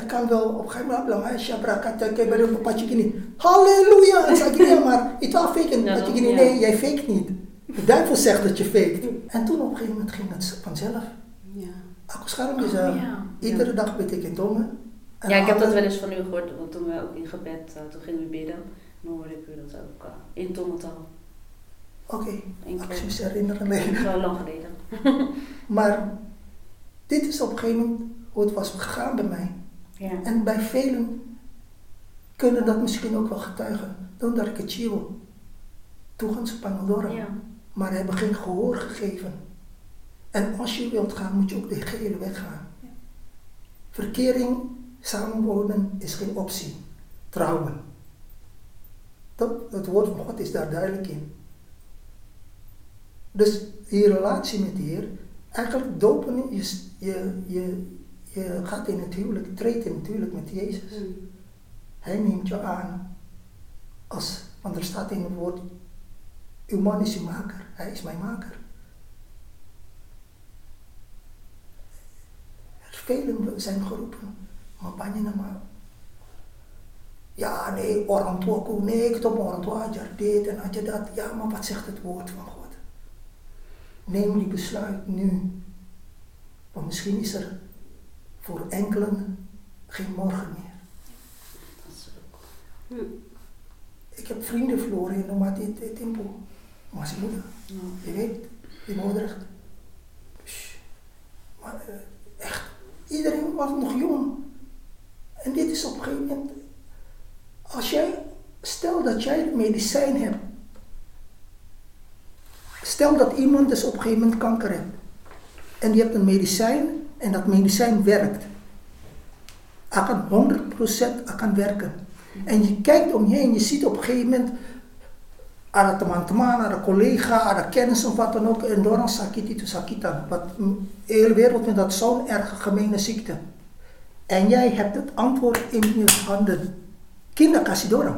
ik kan wel op een gegeven moment ablang, ay, shabrakata, kay balik op patje gini. Halleluja! Zeg ik, ja, maar het was faken. Gini, ja. nee, jij fake niet. De duivel zegt dat je faked. En toen op een gegeven moment ging het vanzelf. Ja. Aku schaam dus, Oh, eh, ja. iedere dag bid ik in tongen. En Ja, ik heb dat wel eens van u gehoord, want toen we ook in gebed, eh, toen gingen we bidden, dan hoorde ik u dat ook uh, in tongentaal. Oké, ik me herinneren. Dat is wel lang geleden. Maar dit is op een gegeven moment hoe het was gegaan bij mij. Ja. En bij velen kunnen dat misschien ook wel getuigen. Omdat ik het chill. Toegang ze Panodora. ja. Maar hebben geen gehoor gegeven. En als je wilt gaan, moet je ook de gehele weg gaan. Verkering, samenwonen is geen optie. Trouwen. Dat, het woord van God is daar duidelijk in. Dus die relatie met de Heer, eigenlijk dopen, je, je, je, je gaat in het huwelijk, treedt in het huwelijk met Jezus. Mm. Hij neemt je aan als, want er staat in het woord, uw man is uw maker, hij is mijn maker. Er velen zijn geroepen, maar banyak nama. Ja, nee, orang tuaku, nee, ik heb orang tua dit en ajar dat. Ja, maar wat zegt het woord van God? Neem die besluit nu. Want misschien is er voor enkelen geen morgen meer. Dat is ook. Ik heb vrienden verloren in Nomadi Tempo. Maar zijn moeder, je weet, die. Psh. Maar eh, echt, iedereen was nog jong. En dit is op een gegeven moment, als jij, stel dat jij het medicijn hebt. Stel dat iemand dus op een gegeven moment kanker heeft. En die hebt een medicijn en dat medicijn werkt. Akan 100% akan werken. En je kijkt om je heen, je ziet op een gegeven moment ada teman-teman, ada collega, ada kennis of wat dan ook, en dorang sakit itu sakitan. Wat de hele wereld vindt dat zo'n erge gemene ziekte. En jij hebt het antwoord in je handen. Kinder kasih dorang.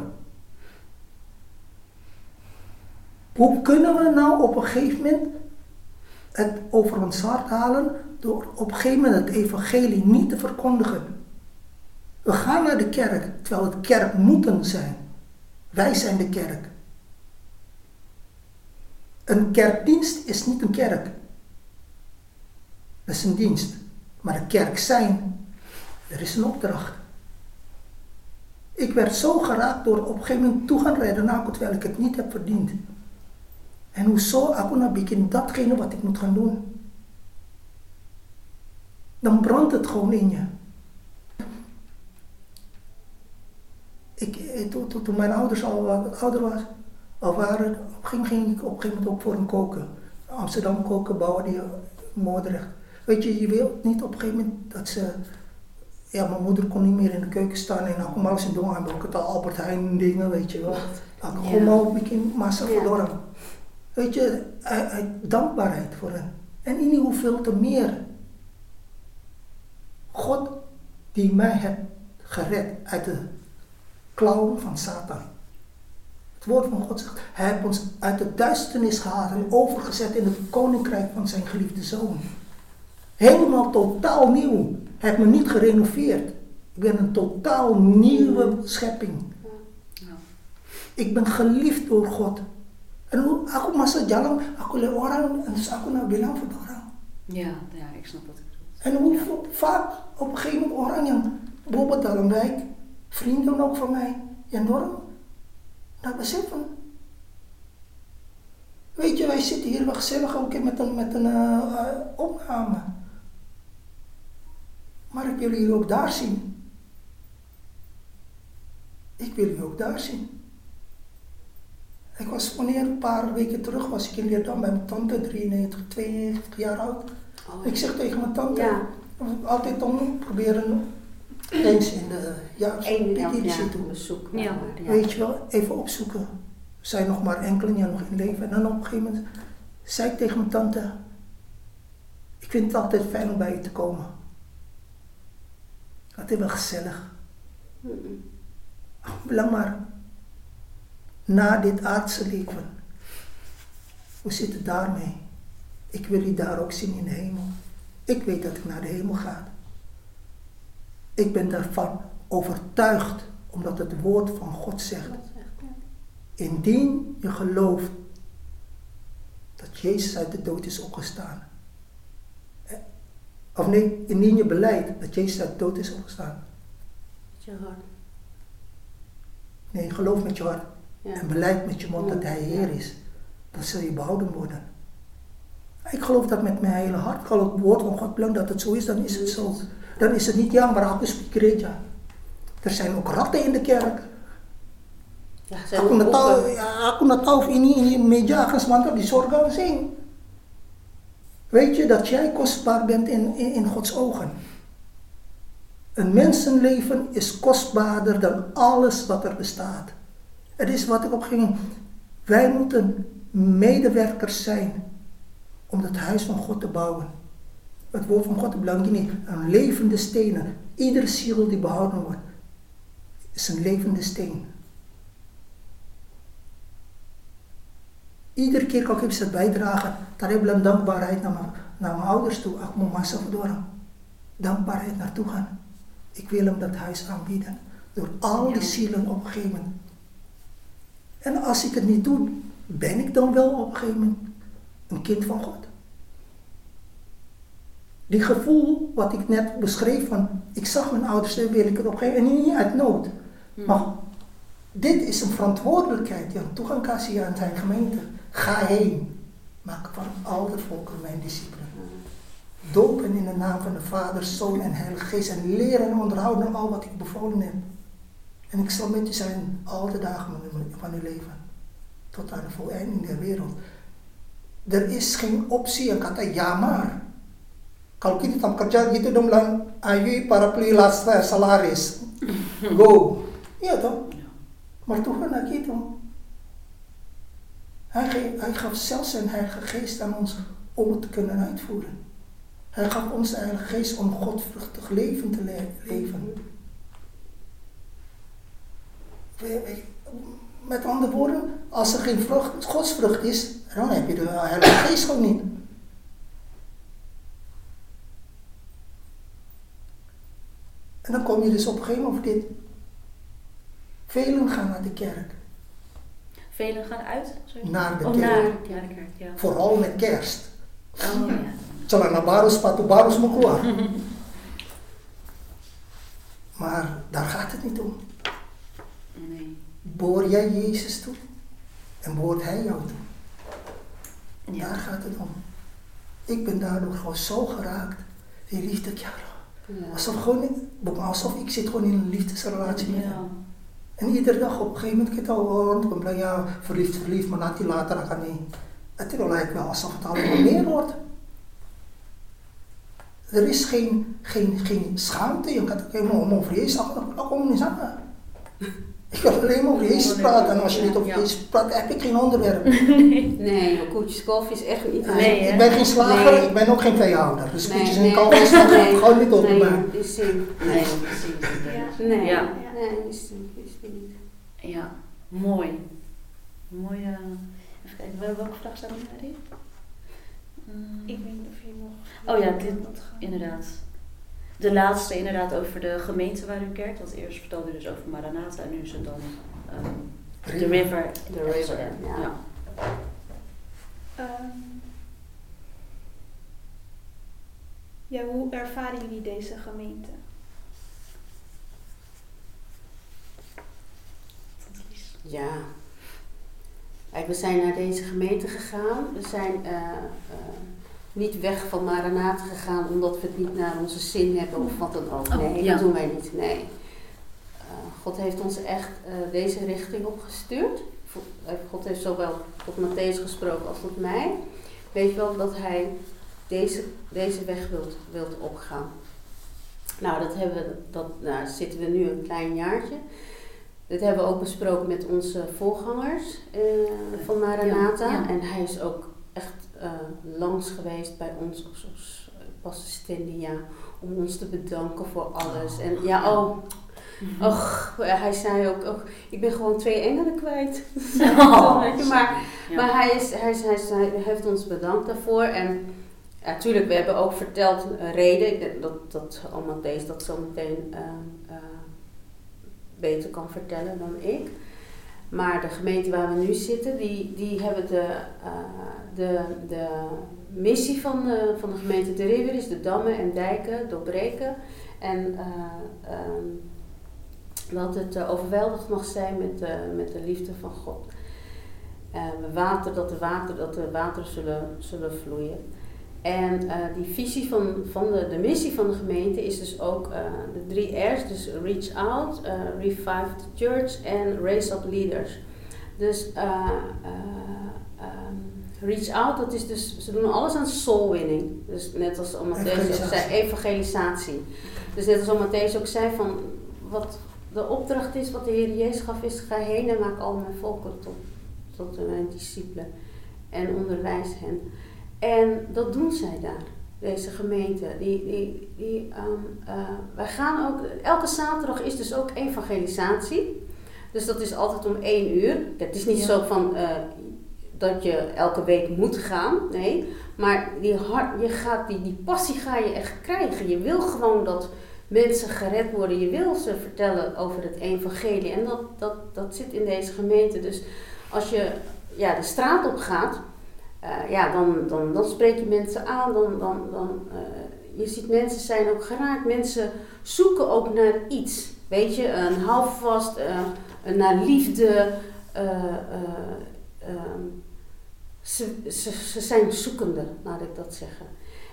Hoe kunnen we nou op een gegeven moment het over ons hart halen door op een gegeven moment het evangelie niet te verkondigen? We gaan naar de kerk, terwijl het kerk moeten zijn. Wij zijn de kerk. Een kerkdienst is niet een kerk. Dat is een dienst. Maar een kerk zijn, er is een opdracht. Ik werd zo geraakt door op een gegeven moment toe gaan redden naar terwijl ik het niet heb verdiend. En hoezo aku nou bikin datgene wat ik moet gaan doen. Dan brandt het gewoon in je. Ik, eh, toen, toen, toen mijn ouders al wat ouder was, al waren, ging, ging ik op een gegeven moment ook voor hem koken. Amsterdam koken, bouwen die Moordrecht. Weet je, je wilt niet op een gegeven moment dat ze... Ja, mijn moeder kon niet meer in de keuken staan en aku malas in doen aan ook het Albert Heijn dingen, weet je wel. Aku Ja. gewoon bikin masa Ja. voor dorang. Weet je, uit, uit dankbaarheid voor hen. En in hoeveel te meer. God die mij heeft gered uit de klauwen van Satan. Het woord van God zegt, hij heeft ons uit de duisternis gehaald en overgezet in het koninkrijk van zijn geliefde zoon. Helemaal totaal nieuw. Hij heeft me niet gerenoveerd. Ik ben een totaal nieuwe schepping. Ik ben geliefd door God. En hoe- aku masa jalan, aku lihat orang, dus aku nou bilang voor orang. Ja, ja, ik snap ik bedoel. En hoe vaak op een gegeven moment dalam wijk, vrienden ook van mij, dorm, nou beseffen. Weet je, wij zitten hier wel gezellig ook met een, met een eh, eh, opname. Maar ik wil jullie ook daar zien. Ik wil jullie ook daar zien. Ik was wanneer een paar weken terug was ik in Leerdam bij mijn tante, 93, 92 jaar oud. Oh, Ik zeg tegen mijn tante, Ja. altijd dan proberen eens in de ja, Eén zo'n ja, petitie ja, toe. bezoek. Ja. Ja. Weet je wel, even opzoeken. Er zijn nog maar enkele jaar nog in leven. En dan op een gegeven moment zei ik tegen mijn tante, ik vind het altijd fijn om bij je te komen. Het is wel gezellig. Belang maar, na dit aardse leven, hoe zit het daarmee? Ik wil je daar ook zien in de hemel. Ik weet dat ik naar de hemel ga. Ik ben daarvan overtuigd, omdat het woord van God zegt. Indien je gelooft dat Jezus uit de dood is opgestaan. Of nee, indien je beleidt dat Jezus uit de dood is opgestaan. Met je hart. Nee, geloof met je hart Ja. en beleid met je mond dat Hij Heer is. Dan zul je behouden worden. Ik geloof dat met mijn hele hart. Ik geloof het woord van God belang dat het zo is, dan is het zo. Dan is het niet ja, maar aku gereja. Er zijn ook ratten in de kerk. Ja, Aku na tahu, ja, aku na tahu of ini ini meja akan semantap di sorga. Weet je dat jij kostbaar bent in, in, in Gods ogen? Een mensenleven is kostbaarder dan alles wat er bestaat. Het is wat ik opging. Wij moeten medewerkers zijn om het huis van God te bouwen. Het woord van God belangrijk niet. Een levende stenen. Iedere ziel die behouden wordt, is een levende steen. Iedere keer kan ik bisa bijdragen, daar heb ik dankbaarheid naar mijn, naar mijn ouders toe. Ik moet massa verdoren. Dankbaarheid naartoe gaan. Ik wil hem dat huis aanbieden. Door al die zielen op een gegeven moment. En als ik het niet doe, ben ik dan wel op een gegeven moment een kind van God. Die gevoel wat ik net beschreef van, ik zag mijn ouders, dan wil ik het op een gegeven moment, en niet uit nood. Hm. Maar dit is een verantwoordelijkheid die aan toegang kan zien aan zijn gemeente. Ga heen. Maak van al de volkeren mijn discipelen. Dopen in de naam van de Vader, Zoon en Heilige Geest. En leren en onderhouden al wat ik bevolen heb. En ik zal met je zijn al de dagen van uw- van uw leven. Tot aan de voleinding der wereld. Er is geen optie en kata ja maar. Kalau kita tam kerja gitu dong bilang, ayo para pelilas salaris. Go. Ja toch? Maar toch naar gitu. Hij, ge- hij gaf zelfs zijn Heilige Geest aan ons om het te kunnen uitvoeren. Hij gaf ons de Heilige Geest om godvruchtig leven te le- leven. We- we- Met andere woorden, als er geen vrucht, godsvrucht is, dan heb je de Heilige Geest gewoon niet. En dan kom je dus op een gegeven moment op dit. Velen gaan naar de kerk. Velen gaan uit? Sorry. Naar de oh, kerk. naar de kerk, ja. Vooral met kerst. Oh ja. Celana baru, sepatu baru semua keluar. Maar daar gaat het niet om. Nee. Behoor jij Jezus toe? En behoort Hij jou toe? Ja. Daar gaat het om. Ik ben daardoor gewoon zo geraakt. Die liefde, ja, alsof, gewoon, alsof ik zit gewoon in een liefdesrelatie met hem. En iedere dag op een gegeven moment kita rond, ik ben ja, verliefd, verliefd, maar nanti later akan niet. Het lijkt wel alsof het allemaal meer wordt. Er is geen, geen, geen schaamte. Je kan het helemaal om over Jezus komt niet samen. Ik kan alleen maar over Jezus praten. En als je niet over. Jezus praat, heb ik geen onderwerp. Nee, maar koetjes koffie is echt niet Nee, hè? ik ben geen slager, Nee. ik ben ook geen veehouder. Dus Nee, koetjes en nee. kalvers gaan Nee. gewoon niet op nee, mij. die zin. Nee, Nee. precies. Ja. Nee, Ja. nee, die zin, die. Ja, mooi. Mooie. Even kijken, wel- welke vraag staat er Mm. Ik weet niet of je nog... Oh ja, dit-. Inderdaad. De laatste inderdaad over de gemeente waar u kerkt. Want eerst vertelde u dus over Maranatha en nu is het dan ehm, The River. The River, ja. ja. Ehm, ja, hoe ervaren jullie deze gemeente? Ja. We zijn naar deze gemeente gegaan. We zijn eh, eh, niet weg van Maranatha gegaan omdat we het niet naar onze zin hebben of wat dan ook. Oh, Nee, ja. dat doen wij niet. Nee. Eh, God heeft ons echt eh, deze richting opgestuurd. Eh, God heeft zowel tot Matthäus gesproken als tot mij. Weet je wel dat hij deze, deze weg wilt, wilt opgaan. Nou, dat hebben we, dat, nou, zitten we nu een klein jaartje. Dit hebben we ook besproken met onze voorgangers van Maranatha. Ja, ja. En hij is ook echt eh, langs geweest bij ons als pastor Stendia om ons te bedanken voor alles. En ja, oh, Mhm. och, hij zei ook, och, ik ben gewoon twee engelen kwijt. Oh. Maar Ja. maar hij, is, hij, is, hij, is- hij heeft ons bedankt daarvoor. En ja, tuurlijk, we hebben ook verteld een reden. Ik denk dat, dat allemaal deze dat zo meteen eh, eh, beter kan vertellen dan ik. Maar de gemeente waar we nu zitten, die, die hebben de, eh, de, de missie van van de gemeente De River is de dammen en dijken doorbreken. En eh, ehm, dat het eh, overweldigd mag zijn met, de met de liefde van God. Water, dat de water, dat de wateren zullen, zullen vloeien. En eh, die visie van, van de, de missie van de gemeente is dus ook eh, de drie R's. Dus reach out, eh, revive the church en raise up leaders. Dus eh, eh, ehm, reach out, dat is dus, ze doen alles aan soul winning. Dus net als Matthäus ook zei, evangelisatie. Dus net als Matthäus ook zei van, wat de opdracht is, wat de Heer Jezus gaf, is ga heen en maak al mijn volken tot, tot mijn discipelen. En onderwijs hen. En dat doen zij daar, deze gemeente. Die, die, die, ehm, eh, wij gaan ook, elke zaterdag is dus ook evangelisatie. Dus dat is altijd om één uur. Het is niet Ja. zo van eh, dat je elke week moet gaan, nee. Maar die, hart, je gaat, die, die passie ga je echt krijgen. Je wil gewoon dat mensen gered worden. Je wil ze vertellen over het evangelie. En dat, dat, dat zit in deze gemeente. Dus als je ja, de straat op gaat, eh, ja, dan, dan, dan spreek je mensen aan. Dan, dan, dan, eh, je ziet mensen zijn ook geraakt. Mensen zoeken ook naar iets. Weet je, een houvast, een naar liefde. eh, eh, ehm, ze, ze, ze zijn zoekende, laat ik dat zeggen.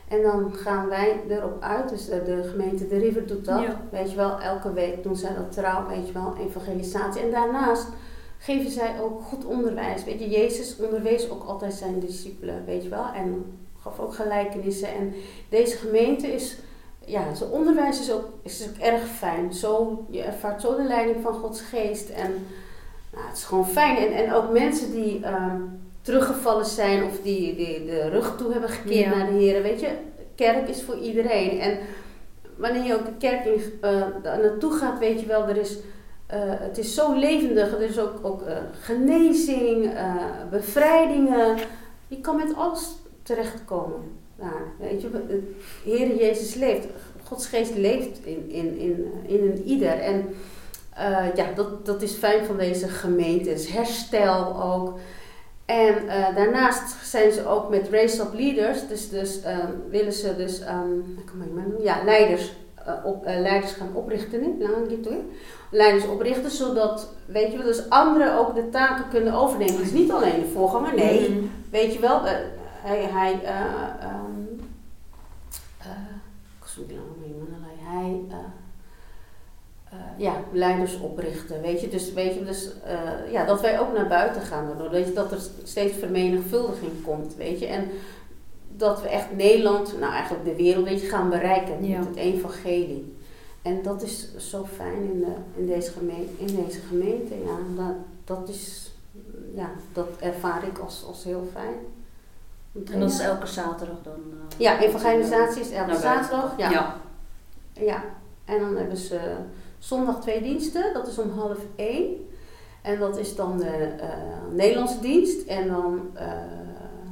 En dan gaan wij erop uit, dus de, de gemeente De River doet dat, Ja. weet je wel, elke week doen zij dat trouw, weet je wel, evangelisatie. En daarnaast geven zij ook goed onderwijs, weet je, Jezus onderwees ook altijd zijn discipelen, weet je wel, en gaf ook gelijkenissen. En deze gemeente is, ja, zijn onderwijs is ook, is ook erg fijn. Zo, je ervaart zo de leiding van Gods geest en nou, het is gewoon fijn. En, en ook mensen die ehm, teruggevallen zijn of die, die de rug toe hebben gekeerd Ja. naar de Heer. Weet je, kerk is voor iedereen. En wanneer je ook de kerk in, eh, naartoe gaat, weet je wel, er is, eh, het is zo levendig. Er is ook, ook eh, genezing, eh, bevrijdingen. Je kan met alles terechtkomen. Daar, weet je, de Heer Jezus leeft. Gods geest leeft in, in, in, in een ieder. En ja, dat, dat is fijn van deze gemeente. Het is herstel ook. En daarnaast zijn ze ook met Race Up Leaders, dus, dus ehm, willen ze dus, noemen? ja, leiders, op, leiders gaan oprichten, niet? Nou, hoor. Leiders oprichten, zodat, weet je wel, dus anderen ook de taken kunnen overnemen. Dus niet alleen de voorganger, nee. Mhm. Weet je wel, eh, hij, hij, ik zoek nou nog iemand, hij, eh, eh, ja, leiders oprichten, weet je. Dus, weet je, dus ja, dat wij ook naar buiten gaan je, dat er steeds vermenigvuldiging komt, weet je. En dat we echt Nederland, nou eigenlijk de wereld, weet je, gaan bereiken Ja. met het evangelie. En dat is zo fijn in, de, in, deze, gemeente, in deze gemeente, ja. Dat, dat is, ja, dat ervaar ik als, als heel fijn. En dat is elke zaterdag dan? eh, Ja, evangelisatie is elke zaterdag. Ja. ja. Ja, en dan hebben ze zondag twee diensten, dat is om half één. En dat is dan de eh, Nederlandse dienst. En dan eh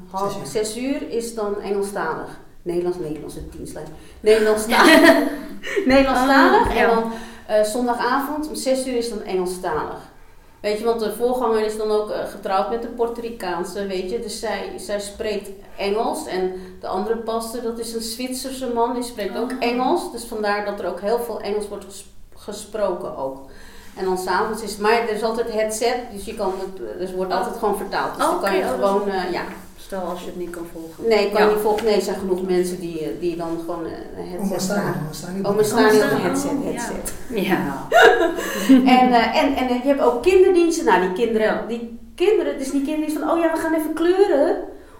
half Zes uur. zes uur is dan Engelstalig. Nederlands-Nederlandse dienstlijn. Nederlandstalig. Nederlandstalig. Oh, ja. En dan eh, zondagavond om zes uur is dan Engelstalig. Weet je, want de voorganger is dan ook eh, getrouwd met een Puerto Ricaanse, weet je. Dus zij, zij spreekt Engels. En de andere pastor, dat is een Zwitserse man, die spreekt ook Oh. Engels. Dus vandaar dat er ook heel veel Engels wordt ges- gesproken ook. En dan s'avonds is, maar er is altijd headset, dus je kan het, dus wordt altijd gewoon vertaald. Dus Oh, dan kan je oh, gewoon, eh, ja. Stel als je het niet kan volgen. Nee, kan Ja. je niet volgen. Nee, er zijn genoeg mensen die, eh, die dan gewoon eh, een headset Oma staan, dragen. oma staan. Oh, op een Oh, headset, ja. headset. Ja. En, eh, en, en je hebt ook kinderdiensten. Nou, die kinderen, die kinderen, dus die kinderen die van, oh ja, we gaan even kleuren.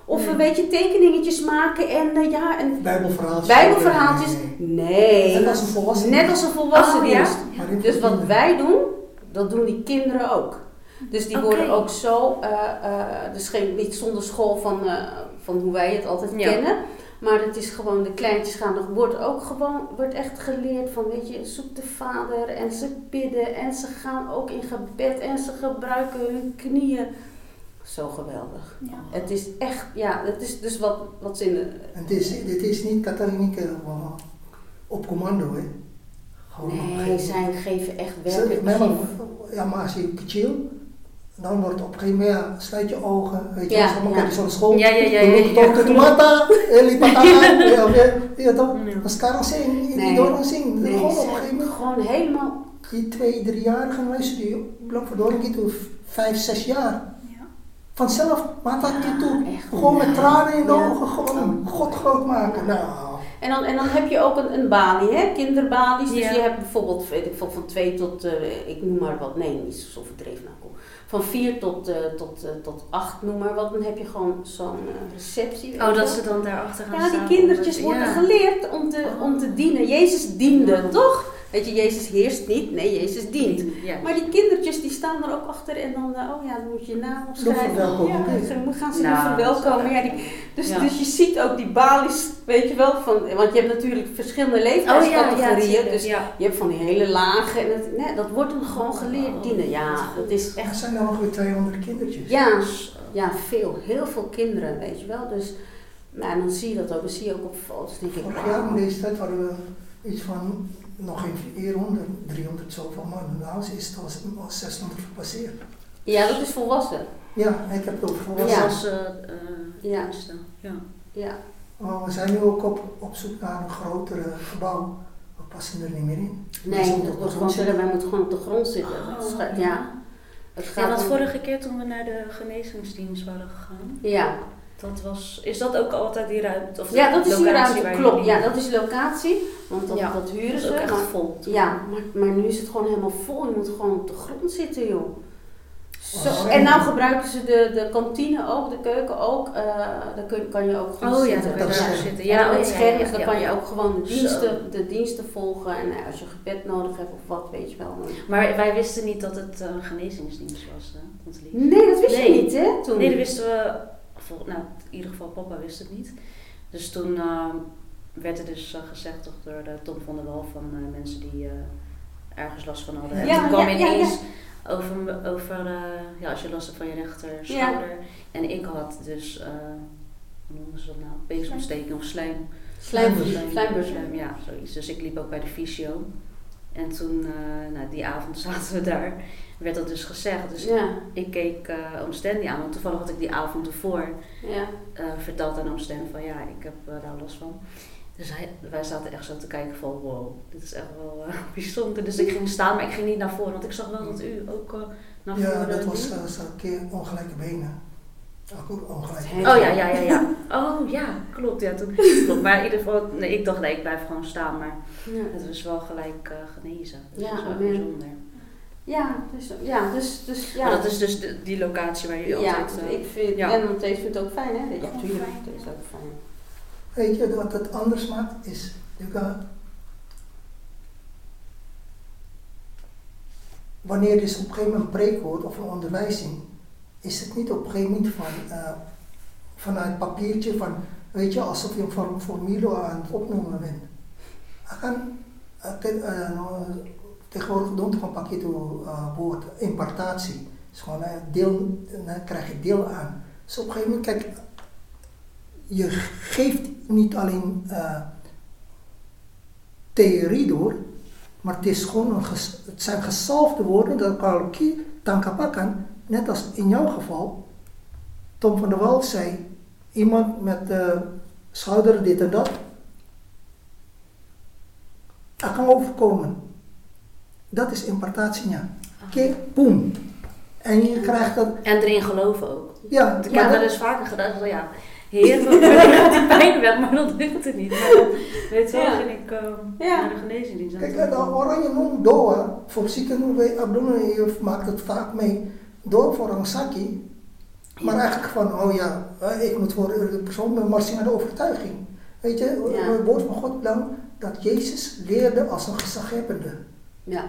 Of een beetje tekeningetjes maken en ja, en Bijbelverhaaltjes. bijbelverhaaltjes. Nee, Net als een volwassen. net als een volwassen Oh, ja? Dus wat kinderen. wij doen, dat doen die kinderen ook. Dus die worden ook zo, eh, eh, dus geen, niet zonder school van, eh, van hoe wij het altijd Ja. kennen. Maar het is gewoon, de kleintjes gaan, er wordt ook gewoon, wordt echt geleerd van, weet je, zoek de vader en ze bidden en ze gaan ook in gebed en ze gebruiken hun knieën. Zo geweldig. Ja. Het is echt, ja, het is dus wat, wat ze in de, En dit is, dit is niet katholieke eh, op commando, hè? Gewoon nee, zij geven echt werkelijk ziel. Ja, maar als je chill, dan wordt op een gegeven moment, ja, sluit je ogen, weet je, Ja, als allemaal ja. naar school. Ja, ja, ja, Dan ja, ja. tomata, eh, lipata, ja, ja, toch? Ja. Als Karel zingt, Nee. die door zingen, Nee, gewoon op een gegeven moment, gewoon helemaal die twee, driejarigen, luister, die lang verdorie, toen vijf, zes jaar. Ja. Vanzelf, je toe, echt gewoon met ja. tranen in de Ja. ogen, gewoon God groot maken. Nou, En dan, en dan heb je ook een, een balie, hè? kinderbalies. Dus Ja. je hebt bijvoorbeeld, weet ik van twee tot, eh, ik noem maar wat, nee, niet zo verdreven nou, kom. Van vier tot, eh, tot, eh, tot acht, noem maar wat. Dan heb je gewoon zo'n eh, receptie. Oh, dat ze dan daarachter gaan Ja, staan. die kindertjes worden ja. geleerd om te, om te dienen. Jezus diende, toch? Weet je, Jezus heerst niet, nee, Jezus dient. Ja. Maar die kindertjes die staan er ook achter en dan, oh ja, dan moet je je naam opschrijven. verwelkomen. Ja, dan gaan ze Nou, verwelkomen. Ja, die, dus, Ja. dus je ziet ook die balies, weet je wel, van, want je hebt natuurlijk verschillende Oh ja, ja, leeftijdscategorieën. tuurlijk, dus ja. je hebt van die hele lage en dat, nee, dat wordt hem gewoon geleerd dienen. Ja, dat is echt, zijn er ongeveer 200 kindertjes. ja, ja, veel, heel veel kinderen, weet je wel. Dus, nou, en dan zie je dat ook, dan zie je ook op foto's, denk ik, Vorig jaar in deze tijd hadden we iets van nog geen 400, 300 zoveel. Nou, ze is het al al 600 gepasseerd. Ja, dat is volwassen. Ja, ik heb het ook volwassen. Ja. was eh eh, Ja. Ja. Ja. Maar we zijn nu ook op, op zoek naar een grotere gebouw. We passen er niet meer in. We Nee, moeten dat op de wordt grond gewoon, zitten. wij moeten gewoon op de grond zitten. Oh, ja, het Ja, want om- vorige keer toen we naar de genezingsdienst waren gegaan, Ja, dat was, is dat ook altijd die ruimte? Of de ja dat is die locatie ruimte, klopt. Ja, dat is locatie, want dat, Ja, dat huren dat is ze. ook echt maar, vol. toen. ja, maar, maar nu is het gewoon helemaal vol. Je moet gewoon op de grond zitten, joh. Zo. Oh, En nou gebruiken ze de, de kantine ook, de keuken ook. eh daar kun, kan je ook gewoon Oh ja, zitten. dan kan je Dat is- zitten. Ja, oh, scherm, ja, dan ja. kan je ook gewoon de Zo. diensten, de diensten volgen. En eh, als je gebed nodig hebt of wat, weet je wel. Maar wij wisten niet dat het een genezingsdienst was, hè, Lies. Nee, dat wist Nee. je niet, hè? Toen. Nee, dat wisten we. Nou, in ieder geval papa wist het niet. Dus toen eh, werd er dus eh, gezegd toch door de Tom van der Wal van eh, mensen die eh, ergens last van hadden. En Ja, toen kwam ja, ja, ineens over, over eh, ja, als je last hebt van je rechter schouder. En ik had dus, eh hoe noemen ze dat nou? Peesontsteking of slijm. Slijm, ja, zoiets. Dus ik liep ook bij de fysio. En toen, eh, nou, die avond zaten we daar, werd dat dus gezegd. Dus Ja, ik keek eh oom Stanley aan, want toevallig had ik die avond ervoor ja. verteld aan oom Stan van ja, ik heb daar last van. Dus hij, wij zaten echt zo te kijken van wow, dit is echt wel eh, bijzonder. Dus ik ging staan, maar ik ging niet naar voren, want ik zag wel dat u ook eh, naar voren Ja, dat was liep. eh, zo'n keer ongelijke benen. Ook ongelijke Oh, benen. Oh ja, ja, ja, ja. Oh ja, klopt. Ja, toen, klopt. Maar in ieder geval, nee, ik dacht nee, ik blijf gewoon staan, maar Ja. het was wel gelijk eh, genezen. Dus Ja, dat is wel amen. bijzonder. Ja, dus, ja, dus, dus ja. Maar dat is dus de, die locatie waar jullie ja, altijd... eh, ik vind, ja. en vindt het ook fijn, hè? Ja, Gewoon tuurlijk, fijn. het is ook fijn. Weet je wat het anders maakt? Is, wanneer je dus op een gegeven moment een preek hoort of een onderwijzing, is het niet op een gegeven moment van, eh, vanuit papiertje van, weet je, alsof je een form- formule aan het opnoemen bent. Ik kan, eh, eh, tegenwoordig doen een pakket uh, woord impartatie. is gewoon deel, dan krijg je deel aan. Dus op een gegeven moment, kijk, je geeft niet alleen eh, theorie door, maar het, is gewoon een ges- het zijn gezalfde woorden dat kan tankapakan, net als in jouw geval. Tom van der Wal zei, iemand met uh, schouder dit en dat, dat kan overkomen. Dat is impartatienya. Oké, boem. En je krijgt dat, En erin geloven ook. ja, Ik heb wel eens vaker gedaan, zo ja, heer, wanneer gaat die pijn weg, maar dat lukt het niet. Maar dan, weet je wel, Ja. ging ik eh, Ja. naar de geneesdienst. Kijk, de oranje noem doa, voor zieken bij Abdullah, je maakt het vaak mee door voor een saki. Maar eigenlijk van, oh ja, eh, ik moet voor de persoon, maar zien naar de overtuiging. Weet je, Ja. het woord van God lang dat Jezus leerde als een gezaghebbende. Ja.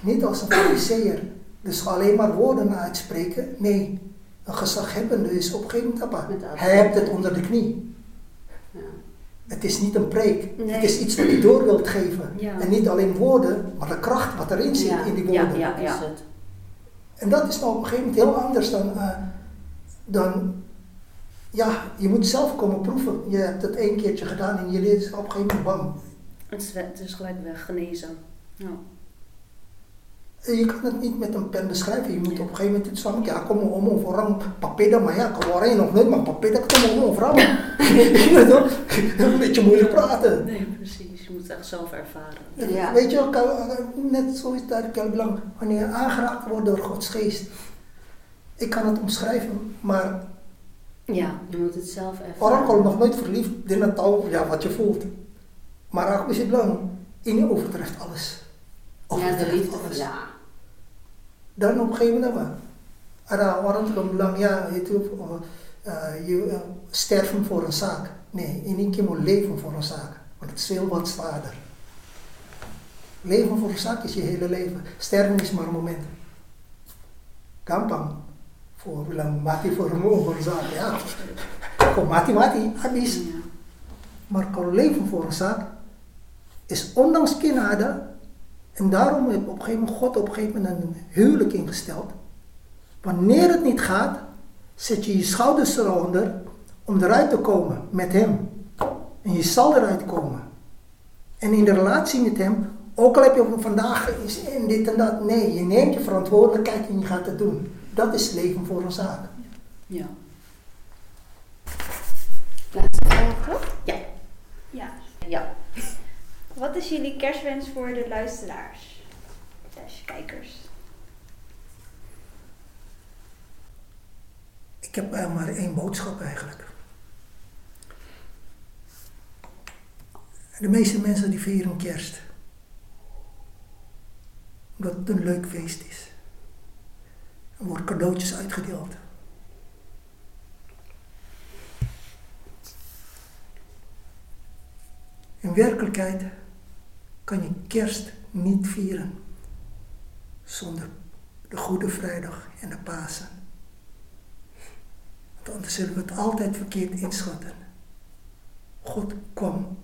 Niet als een fariseer. Dus alleen maar woorden uitspreken. Nee, een gezaghebbende is op een gegeven moment apa. Met de Hij hebt het onder de knie. Ja. Het is niet een preek. Nee. Het is iets wat je door wilt geven. Ja. En niet alleen woorden, maar de kracht wat erin zit Ja. in die Ja, woorden. ja. Dat is het. En dat is nou op een gegeven moment heel anders dan, eh, dan ja, je moet zelf komen proeven. Je hebt het één keertje gedaan en je leert op een gegeven moment bam. Het is, we- het is gelijk weg, genezen. Ja. En Je kan het niet met een pen beschrijven. Je moet op een gegeven moment iets van, ja, kom om of orang papeda, maar ja, kom alleen nog nooit, maar papeda kom om of ram. Je weet toch? Een beetje moeilijk praten. Nee, precies. Je moet het echt zelf ervaren. Ja. Weet je wel, kan- net zoals dat ik heel belangrijk, wanneer je aangeraakt wordt door Gods geest. Ik kan het omschrijven, maar Ja, je moet het zelf ervaren. kalau nog nooit verliefd, dit het al, ja, wat je voelt. Maar aku is belang, ini overtreft alles. Ja, de liefde. alles. Ja. Dan op een gegeven moment apa? Ada orang juga bilang, ja, itu uh, je uh, sterven voor een zaak. Nee, ini je moet leven voor een zaak. Want het is veel wat zwaarder. Leven voor een zaak is je hele leven. Sterven is maar een moment. Gampang. Voor bilang mati voor een voor een zaak. Ja, kok mati mati, habis. Ja. Maar kalau leven voor een zaak is ondanks kinade. En daarom heeft op een gegeven moment God op een gegeven moment een huwelijk ingesteld. Wanneer het niet gaat, zet je je schouders eronder om eruit te komen met hem. En je zal eruit komen. En in de relatie met hem, ook al heb je vandaag is en dit en dat, nee, je neemt je verantwoordelijkheid en je gaat het doen. Dat is leven voor een zaak. Ja. Laatste vraag, toch? Ja. Ja. Ja. Wat is jullie kerstwens voor de luisteraars? Slash kijkers. Ik heb eh, maar één boodschap eigenlijk. De meeste mensen die vieren kerst. Omdat het een leuk feest is. Er worden cadeautjes uitgedeeld. In werkelijkheid kan je kerst niet vieren zonder de Goede Vrijdag en de Pasen. Want anders zullen we het altijd verkeerd inschatten. God kwam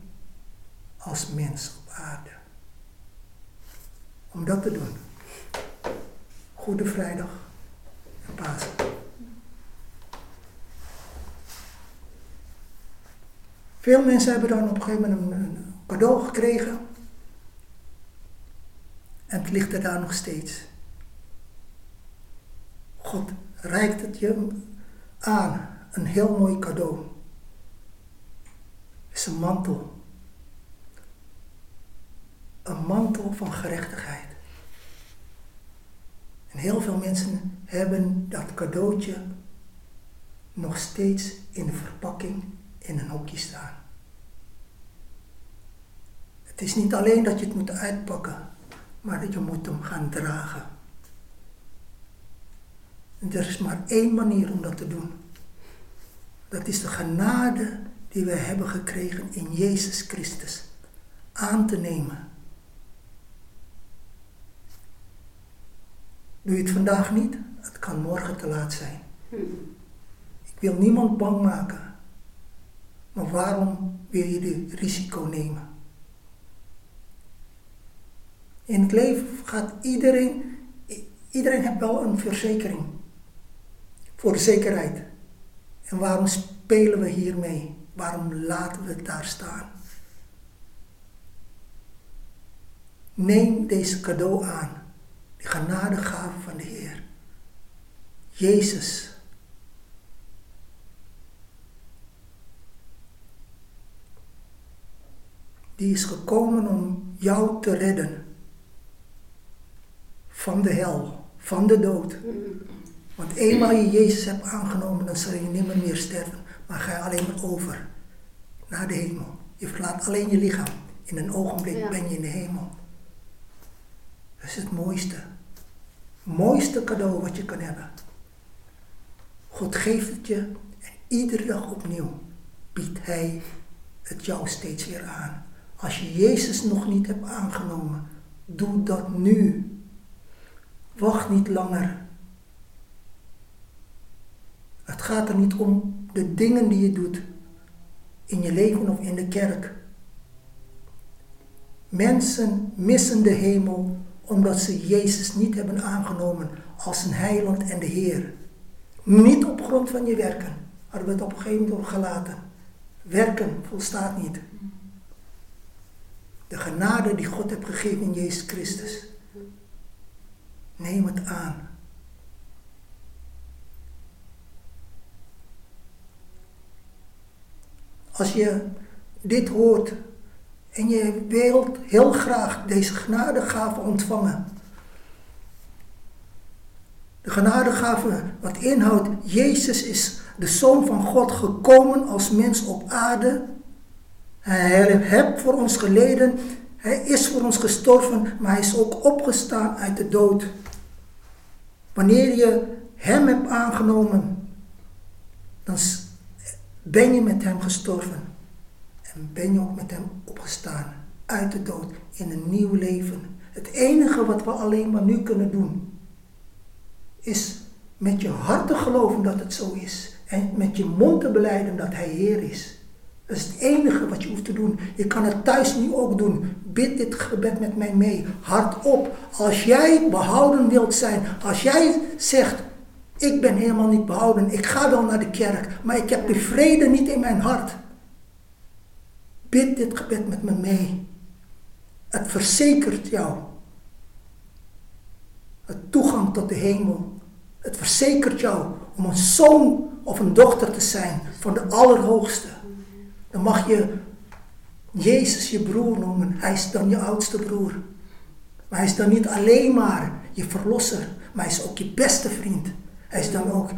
als mens op aarde. Om dat te doen. Goede Vrijdag en Pasen. Veel mensen hebben dan op een gegeven moment een, cadeau gekregen. En het ligt er daar nog steeds. God reikt het je aan. Een heel mooi cadeau. Het is een mantel. Een mantel van gerechtigheid. En heel veel mensen hebben dat cadeautje nog steeds in de verpakking in een hokje staan. Het is niet alleen dat je het moet uitpakken, maar je moet hem gaan dragen. En er is maar één manier om dat te doen. Dat is de genade die we hebben gekregen in Jezus Christus aan te nemen. Doe je het vandaag niet? Het kan morgen te laat zijn. Ik wil niemand bang maken. Maar waarom wil je dit risico nemen? In het leven gaat iedereen, Iedereen heeft wel een verzekering. Voor de zekerheid. En waarom spelen we hiermee? Waarom laten we het daar staan? Neem deze cadeau aan. De genadegave van de Heer. Jezus. Die is gekomen om jou te redden. Van de hel, van de dood. Want eenmaal je Jezus hebt aangenomen, dan zal je nimmer meer sterven. Maar ga je alleen maar over naar de hemel. Je verlaat alleen je lichaam. In een ogenblik Ja. ben je in de hemel. Dat is het mooiste. Mooiste cadeau wat je kan hebben. God geeft het je en iedere dag opnieuw biedt Hij het jou steeds weer aan. Als je Jezus nog niet hebt aangenomen, doe dat nu. Wacht niet langer. Het gaat er niet om de dingen die je doet in je leven of in de kerk. Mensen missen de hemel omdat ze Jezus niet hebben aangenomen als een heiland en de Heer. Niet op grond van je werken. Hadden we het op een gegeven moment gelaten. Werken volstaat niet. De genade die God heeft gegeven in Jezus Christus. Neem het aan. Als je dit hoort en je wilt heel graag deze genadegave ontvangen. De genadegave wat inhoudt, Jezus is de Zoon van God gekomen als mens op aarde. Hij heeft voor ons geleden, hij is voor ons gestorven, maar hij is ook opgestaan uit de dood. Wanneer je hem hebt aangenomen, dan ben je met hem gestorven. En ben je ook met hem opgestaan uit de dood in een nieuw leven. Het enige wat we alleen maar nu kunnen doen, is met je hart te geloven dat het zo is. En met je mond te beleiden dat hij Heer is. Dat is het enige wat je hoeft te doen. Je kan het thuis nu ook doen. Bid dit gebed met mij mee. Hardop. Als jij behouden wilt zijn. Als jij zegt, ik ben helemaal niet behouden. Ik ga wel naar de kerk. Maar ik heb de vrede niet in mijn hart. Bid dit gebed met me mee. Het verzekert jou. Het toegang tot de hemel. Het verzekert jou om een zoon of een dochter te zijn van de Allerhoogste. Dan mag je Jezus je broer noemen. Hij is dan je oudste broer. Maar hij is dan niet alleen maar je verlosser, maar hij is ook je beste vriend. Hij is dan ook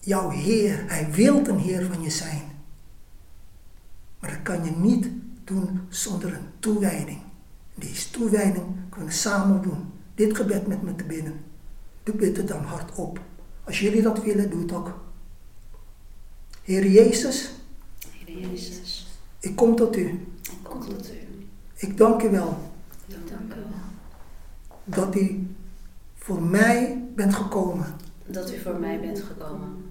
jouw Heer. Hij wil een Heer van je zijn. Maar dat kan je niet doen zonder een toewijding. Deze toewijding kunnen we samen doen. Dit gebed met me te binnen. Doe bid het dan hardop. Als jullie dat willen, doe het ook. Heer Jezus, Heer Jezus, ik kom tot u. ik kom tot u. Ik dank u wel Dank u wel dat u voor mij bent gekomen. dat u voor mij bent gekomen.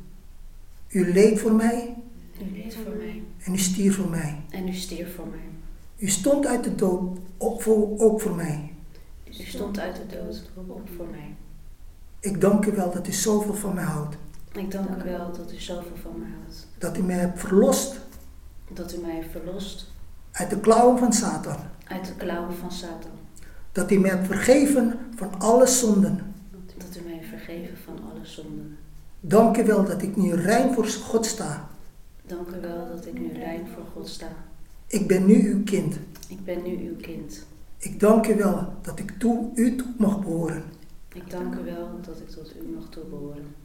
U leed voor mij U leed voor mij en u stierf voor mij. en u stierf voor mij. U stond uit de dood ook voor, ook voor mij. U stond uit de dood op voor mij. Ik dank u wel dat u zoveel van mij houdt. Ik dank u wel dat u zoveel van mij houdt. Dat u mij hebt verlost Dat u mij heeft verlost uit de klauwen van Satan. uit de klauwen van Satan. Dat u mij hebt vergeven van alle zonden. Dat u mij heeft vergeven van alle zonden. Dank u wel dat ik nu rein voor God sta. Dank u wel dat ik nu rein voor God sta. Ik ben nu uw kind. Ik ben nu uw kind. Ik dank u wel dat ik toe, u toe mag behoren. Ik dank u wel dat ik tot u mag toebehoren.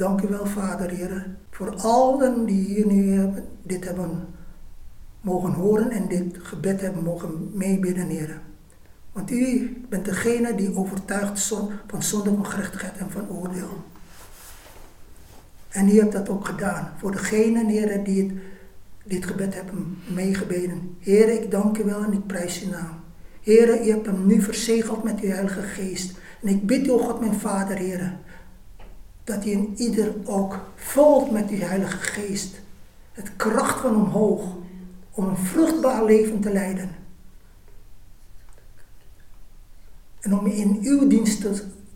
Dank u wel, Vader, Heer, voor allen die hier nu hebben- dit hebben mogen horen en dit gebed hebben mogen meebidden, Heer. Want u bent degene die overtuigt van zonde, van gerechtigheid en van oordeel. En u hebt dat ook gedaan voor degenen, Heer, die het, dit gebed hebben meegebeden. Heer, ik dank u wel en ik prijs uw naam. Heer, u hebt hem nu verzegeld met uw Heilige Geest. En ik bid u, God, mijn Vader, Heer, dat u in ieder ook vult met uw Heilige Geest. Het kracht van omhoog. om een vruchtbaar leven te leiden. En om in uw dienst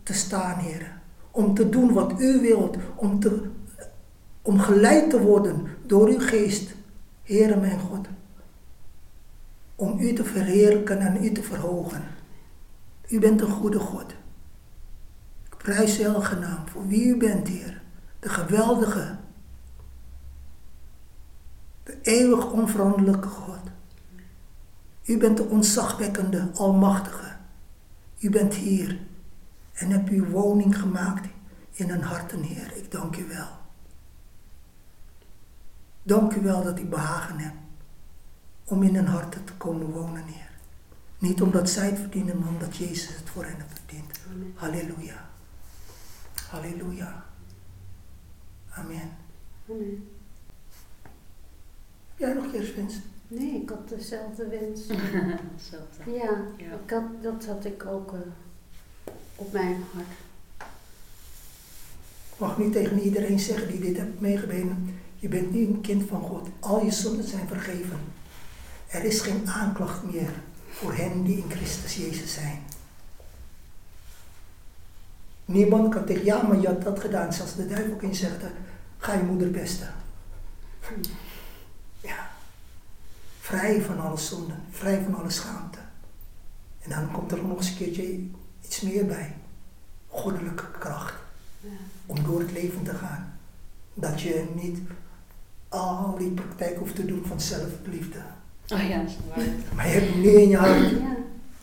te, staan, Heer. Om te doen wat u wilt. Om, om geleid te worden door uw geest, Heere mijn God. Om u te verheerlijken en u te verhogen. U bent een goede God. Prijs u elke naam voor wie u bent, Heer. De geweldige, de eeuwig onveranderlijke God. U bent de ontzagwekkende, almachtige. U bent hier en hebt uw woning gemaakt in een harten, Heer. Ik dank u wel. Dank u wel dat u behagen hebt om in hun harten te komen wonen, Heer. Niet omdat zij het verdienen, maar omdat Jezus het voor hen verdient. Halleluja. Halleluja. Amen. Amen. Heb jij nog kerstwens? Nee, ik had dezelfde wens. Hetzelfde. ja, Ja. Ik had, dat had ik ook eh, op mijn hart. Ik mag niet tegen iedereen zeggen die dit heeft meegebenen. Je bent nu een kind van God. Al je zonden zijn vergeven. Er is geen aanklacht meer voor hen die in Christus Jezus zijn. Niemand kan tegen, ja, maar je had dat gedaan. Zelfs de duivel kan je zeggen, ga je moeder pesten. Ja. Vrij van alle zonden, vrij van alle schaamte. En dan komt er nog eens een keertje iets meer bij. Goddelijke kracht Ja. om door het leven te gaan. Dat je niet al die praktijk hoeft te doen van zelfliefde. Oh ja, dat is waar. Maar je hebt nu in je hart. Ja.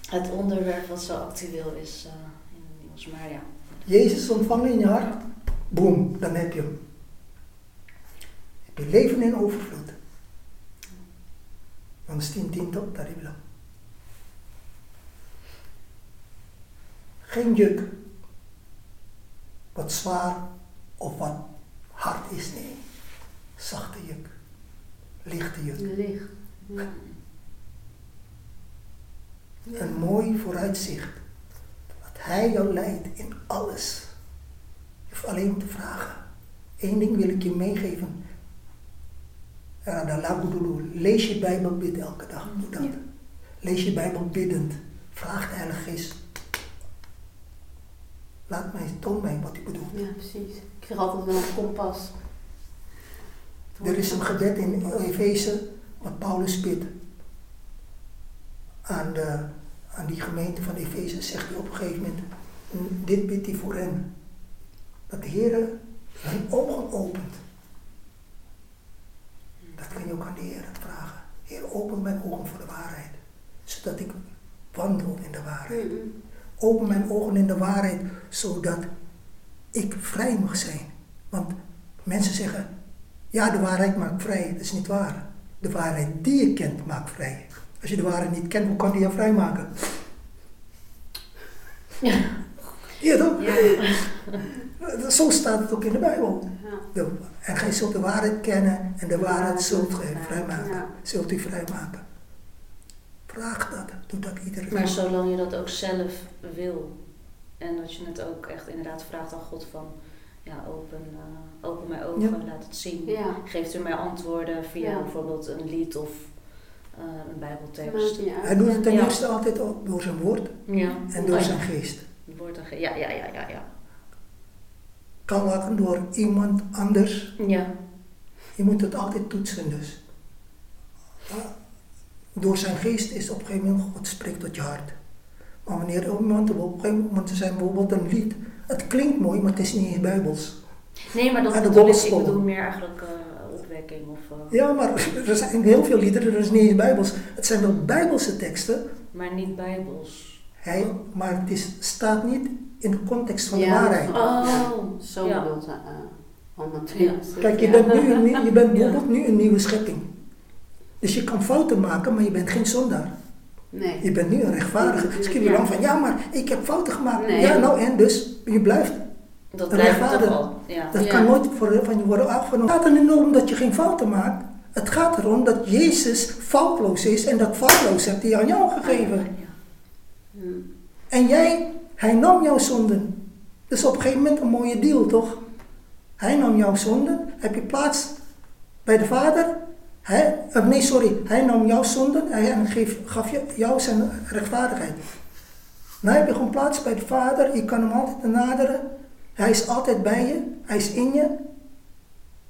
Het onderwerp wat zo actueel is eh, in het nieuws. Maar ja, Jezus ontvangen in je hart. Boom, dan heb je hem. Heb je leven in overvloed. Dan stien tien top, terrible. Geen juk. Wat zwaar of wat hard is, nee. Zachte juk. Lichte juk. Licht. Ja. Een mooi vooruitzicht. Hij jou leidt in alles. Je hoeft alleen te vragen. Eén ding wil ik je meegeven. Lees je Bijbel, bid elke dag. Doe dat. Lees je Bijbel biddend. Vraag de Heilige Geest. Laat mij, toon mij wat u bedoelt. Ja, precies. Ik zeg altijd wel een kompas. Er is een gebed in Efeze wat Paulus bidt. Aan, de, aan die gemeente van Efeze zegt hij op een gegeven moment, "Mm, dit bidt hij voor hen. Dat de Heer hun ogen opent. Dat kun je ook aan de Heer vragen. Heer, open mijn ogen voor de waarheid. Zodat ik wandel in de waarheid. Mm-mm. Open mijn ogen in de waarheid, zodat ik vrij mag zijn. Want mensen zeggen, ja, de waarheid maakt vrij. Dat is niet waar. De waarheid die je kent maakt vrij. Als je de waarheid niet kent, hoe kan die je vrij maken? Ja. Ja, toch? Ja. Zo staat het ook in de Bijbel. Ja. En gij zult de waarheid kennen en de waarheid zult gij vrijmaken. Ja. Zult u vrijmaken. Vraag dat. Doe dat iedere Maar zolang je dat ook zelf wil. En dat je het ook echt inderdaad vraagt aan God van... Ja, open, eh, open mijn ogen, Ja. laat het zien. Ja. Geeft u mij antwoorden via Ja. bijvoorbeeld een lied of eh, een bijbeltekst. Hij doet het ten Ja. eerste altijd door zijn woord Ja. en door Oh, zijn geest. Woord en ge- ja, ja, ja, ja, ja. Kan ook door iemand anders. Ja, Je moet het altijd toetsen dus. Door zijn geest is op een gegeven moment God spreekt tot je hart. Maar wanneer iemand op een gegeven moment er zijn bijvoorbeeld een lied. Het klinkt mooi, maar het is niet eens bijbels. Nee, maar dat de bedoel ik, ik bedoel meer eigenlijk eh, of... eh, Ja, maar er zijn heel veel liederen, dat is niet eens bijbels. Het zijn wel bijbelse teksten, maar niet bijbels. hij, maar het is, staat niet in de context van de Ja. waarheid. Oh, Zo Ja. bedoelt uh, allemaal Ja. Kijk, je bent, nu een, je bent Ja. bijvoorbeeld nu een nieuwe schepping. Dus je kan fouten maken, maar je bent geen zondaar. Nee. Je bent nu een rechtvaardige. Dus kun je Ja. lang van, ja, maar ik heb fouten gemaakt. Nee. Ja, nou en dus, je blijft. Dat blijft toch al. Ja. Dat kan nooit voor, van je worden afgenomen. Het gaat er niet om dat je geen fouten maakt. Het gaat erom dat Jezus foutloos is en dat foutloos heeft hij aan jou gegeven. Hm. En jij, hij nam jouw zonden. Dus op een gegeven moment een mooie deal, toch? Hij nam jouw zonden, heb je plaats bij de Vader Hij, nee, sorry. Hij nam jouw zonde en geef, gaf je, jou zijn rechtvaardigheid. Nou heb je gewoon plaats bij de Vader. Je kan hem altijd naderen. Hij is altijd bij je. Hij is in je.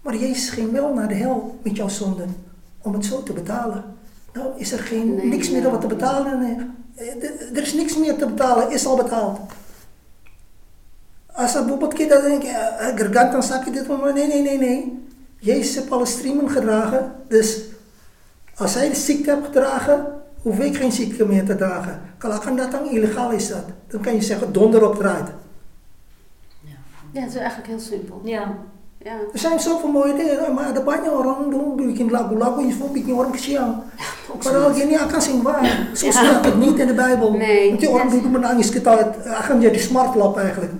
Maar Jezus ging wel naar de hel met jouw zonden. Om het zo te betalen. Nou is er geen, Nee, niks meer wat te betalen. nee. Eh, Er is niks meer te betalen. Is al betaald. Als er bijvoorbeeld kinderen denken, eh, Gergant dan zak je dit maar nee, nee, nee, nee. Jezus heeft alle streamen gedragen, dus als hij de ziekte hebt gedragen, hoef ik geen ziekte meer te dragen. Kalakan dat dan illegaal is dat. Dan kan je zeggen donder op draait. Ja, het is eigenlijk heel simpel. Ja, Ja. Er zijn zoveel mooie dingen, maar ada banyak orang dulu bikin lagu-lagu yang bikin orang kesian. Padahal gini akan sing waar. Zo staat het niet in de Bijbel. Nee. Want die orang dulu menangis kita akan jadi smartlap eigenlijk.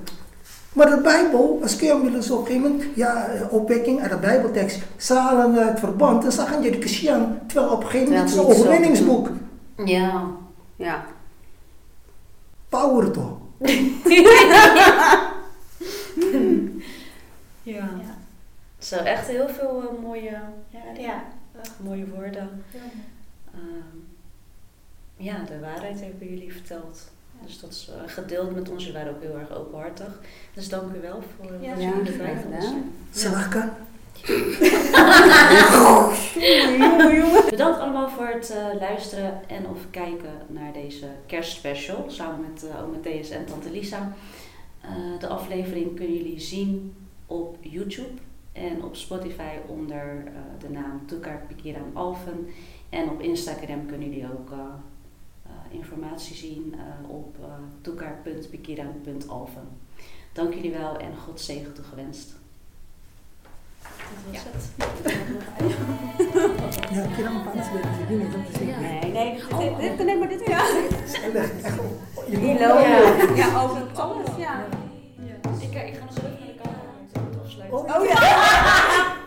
Maar de Bijbel, als je hem dus op een gegeven moment, ja, opwekking uit de Bijbeltekst, ze halen het verband en ze gaan jadi kesian. Terwijl op een gegeven moment het is een overwinningsboek. ja. Ja. Power toch? Ja. Ja. Zo, echt heel veel eh, mooie, ja, Ja. mooie woorden. Ehm, ja, de waarheid hebben jullie verteld. Dus dat is eh, gedeeld met ons. Jullie waren ook heel erg openhartig. Dus dank u wel voor Ja, voor ja, jullie. Silahkan. Bedankt allemaal voor het eh, luisteren en of kijken naar deze kerstspecial. Samen met uh, oma Theus en tante Lisa. Eh, de aflevering kunnen jullie zien op YouTube en op Spotify onder eh, de naam Tukar Alphen. En op Instagram kunnen jullie ook eh, informatie zien op uh. Dank jullie wel en God zegen toegewenst. Dat was het. Ja, te zien. Nee, nee. Dit, dit, nee, maar dit ja. Echt, je Hilo. Ja. Ja, over alles, ja. Ik, ik ga nog zo even naar de camera om te afsluiten. Oh, Oh ja.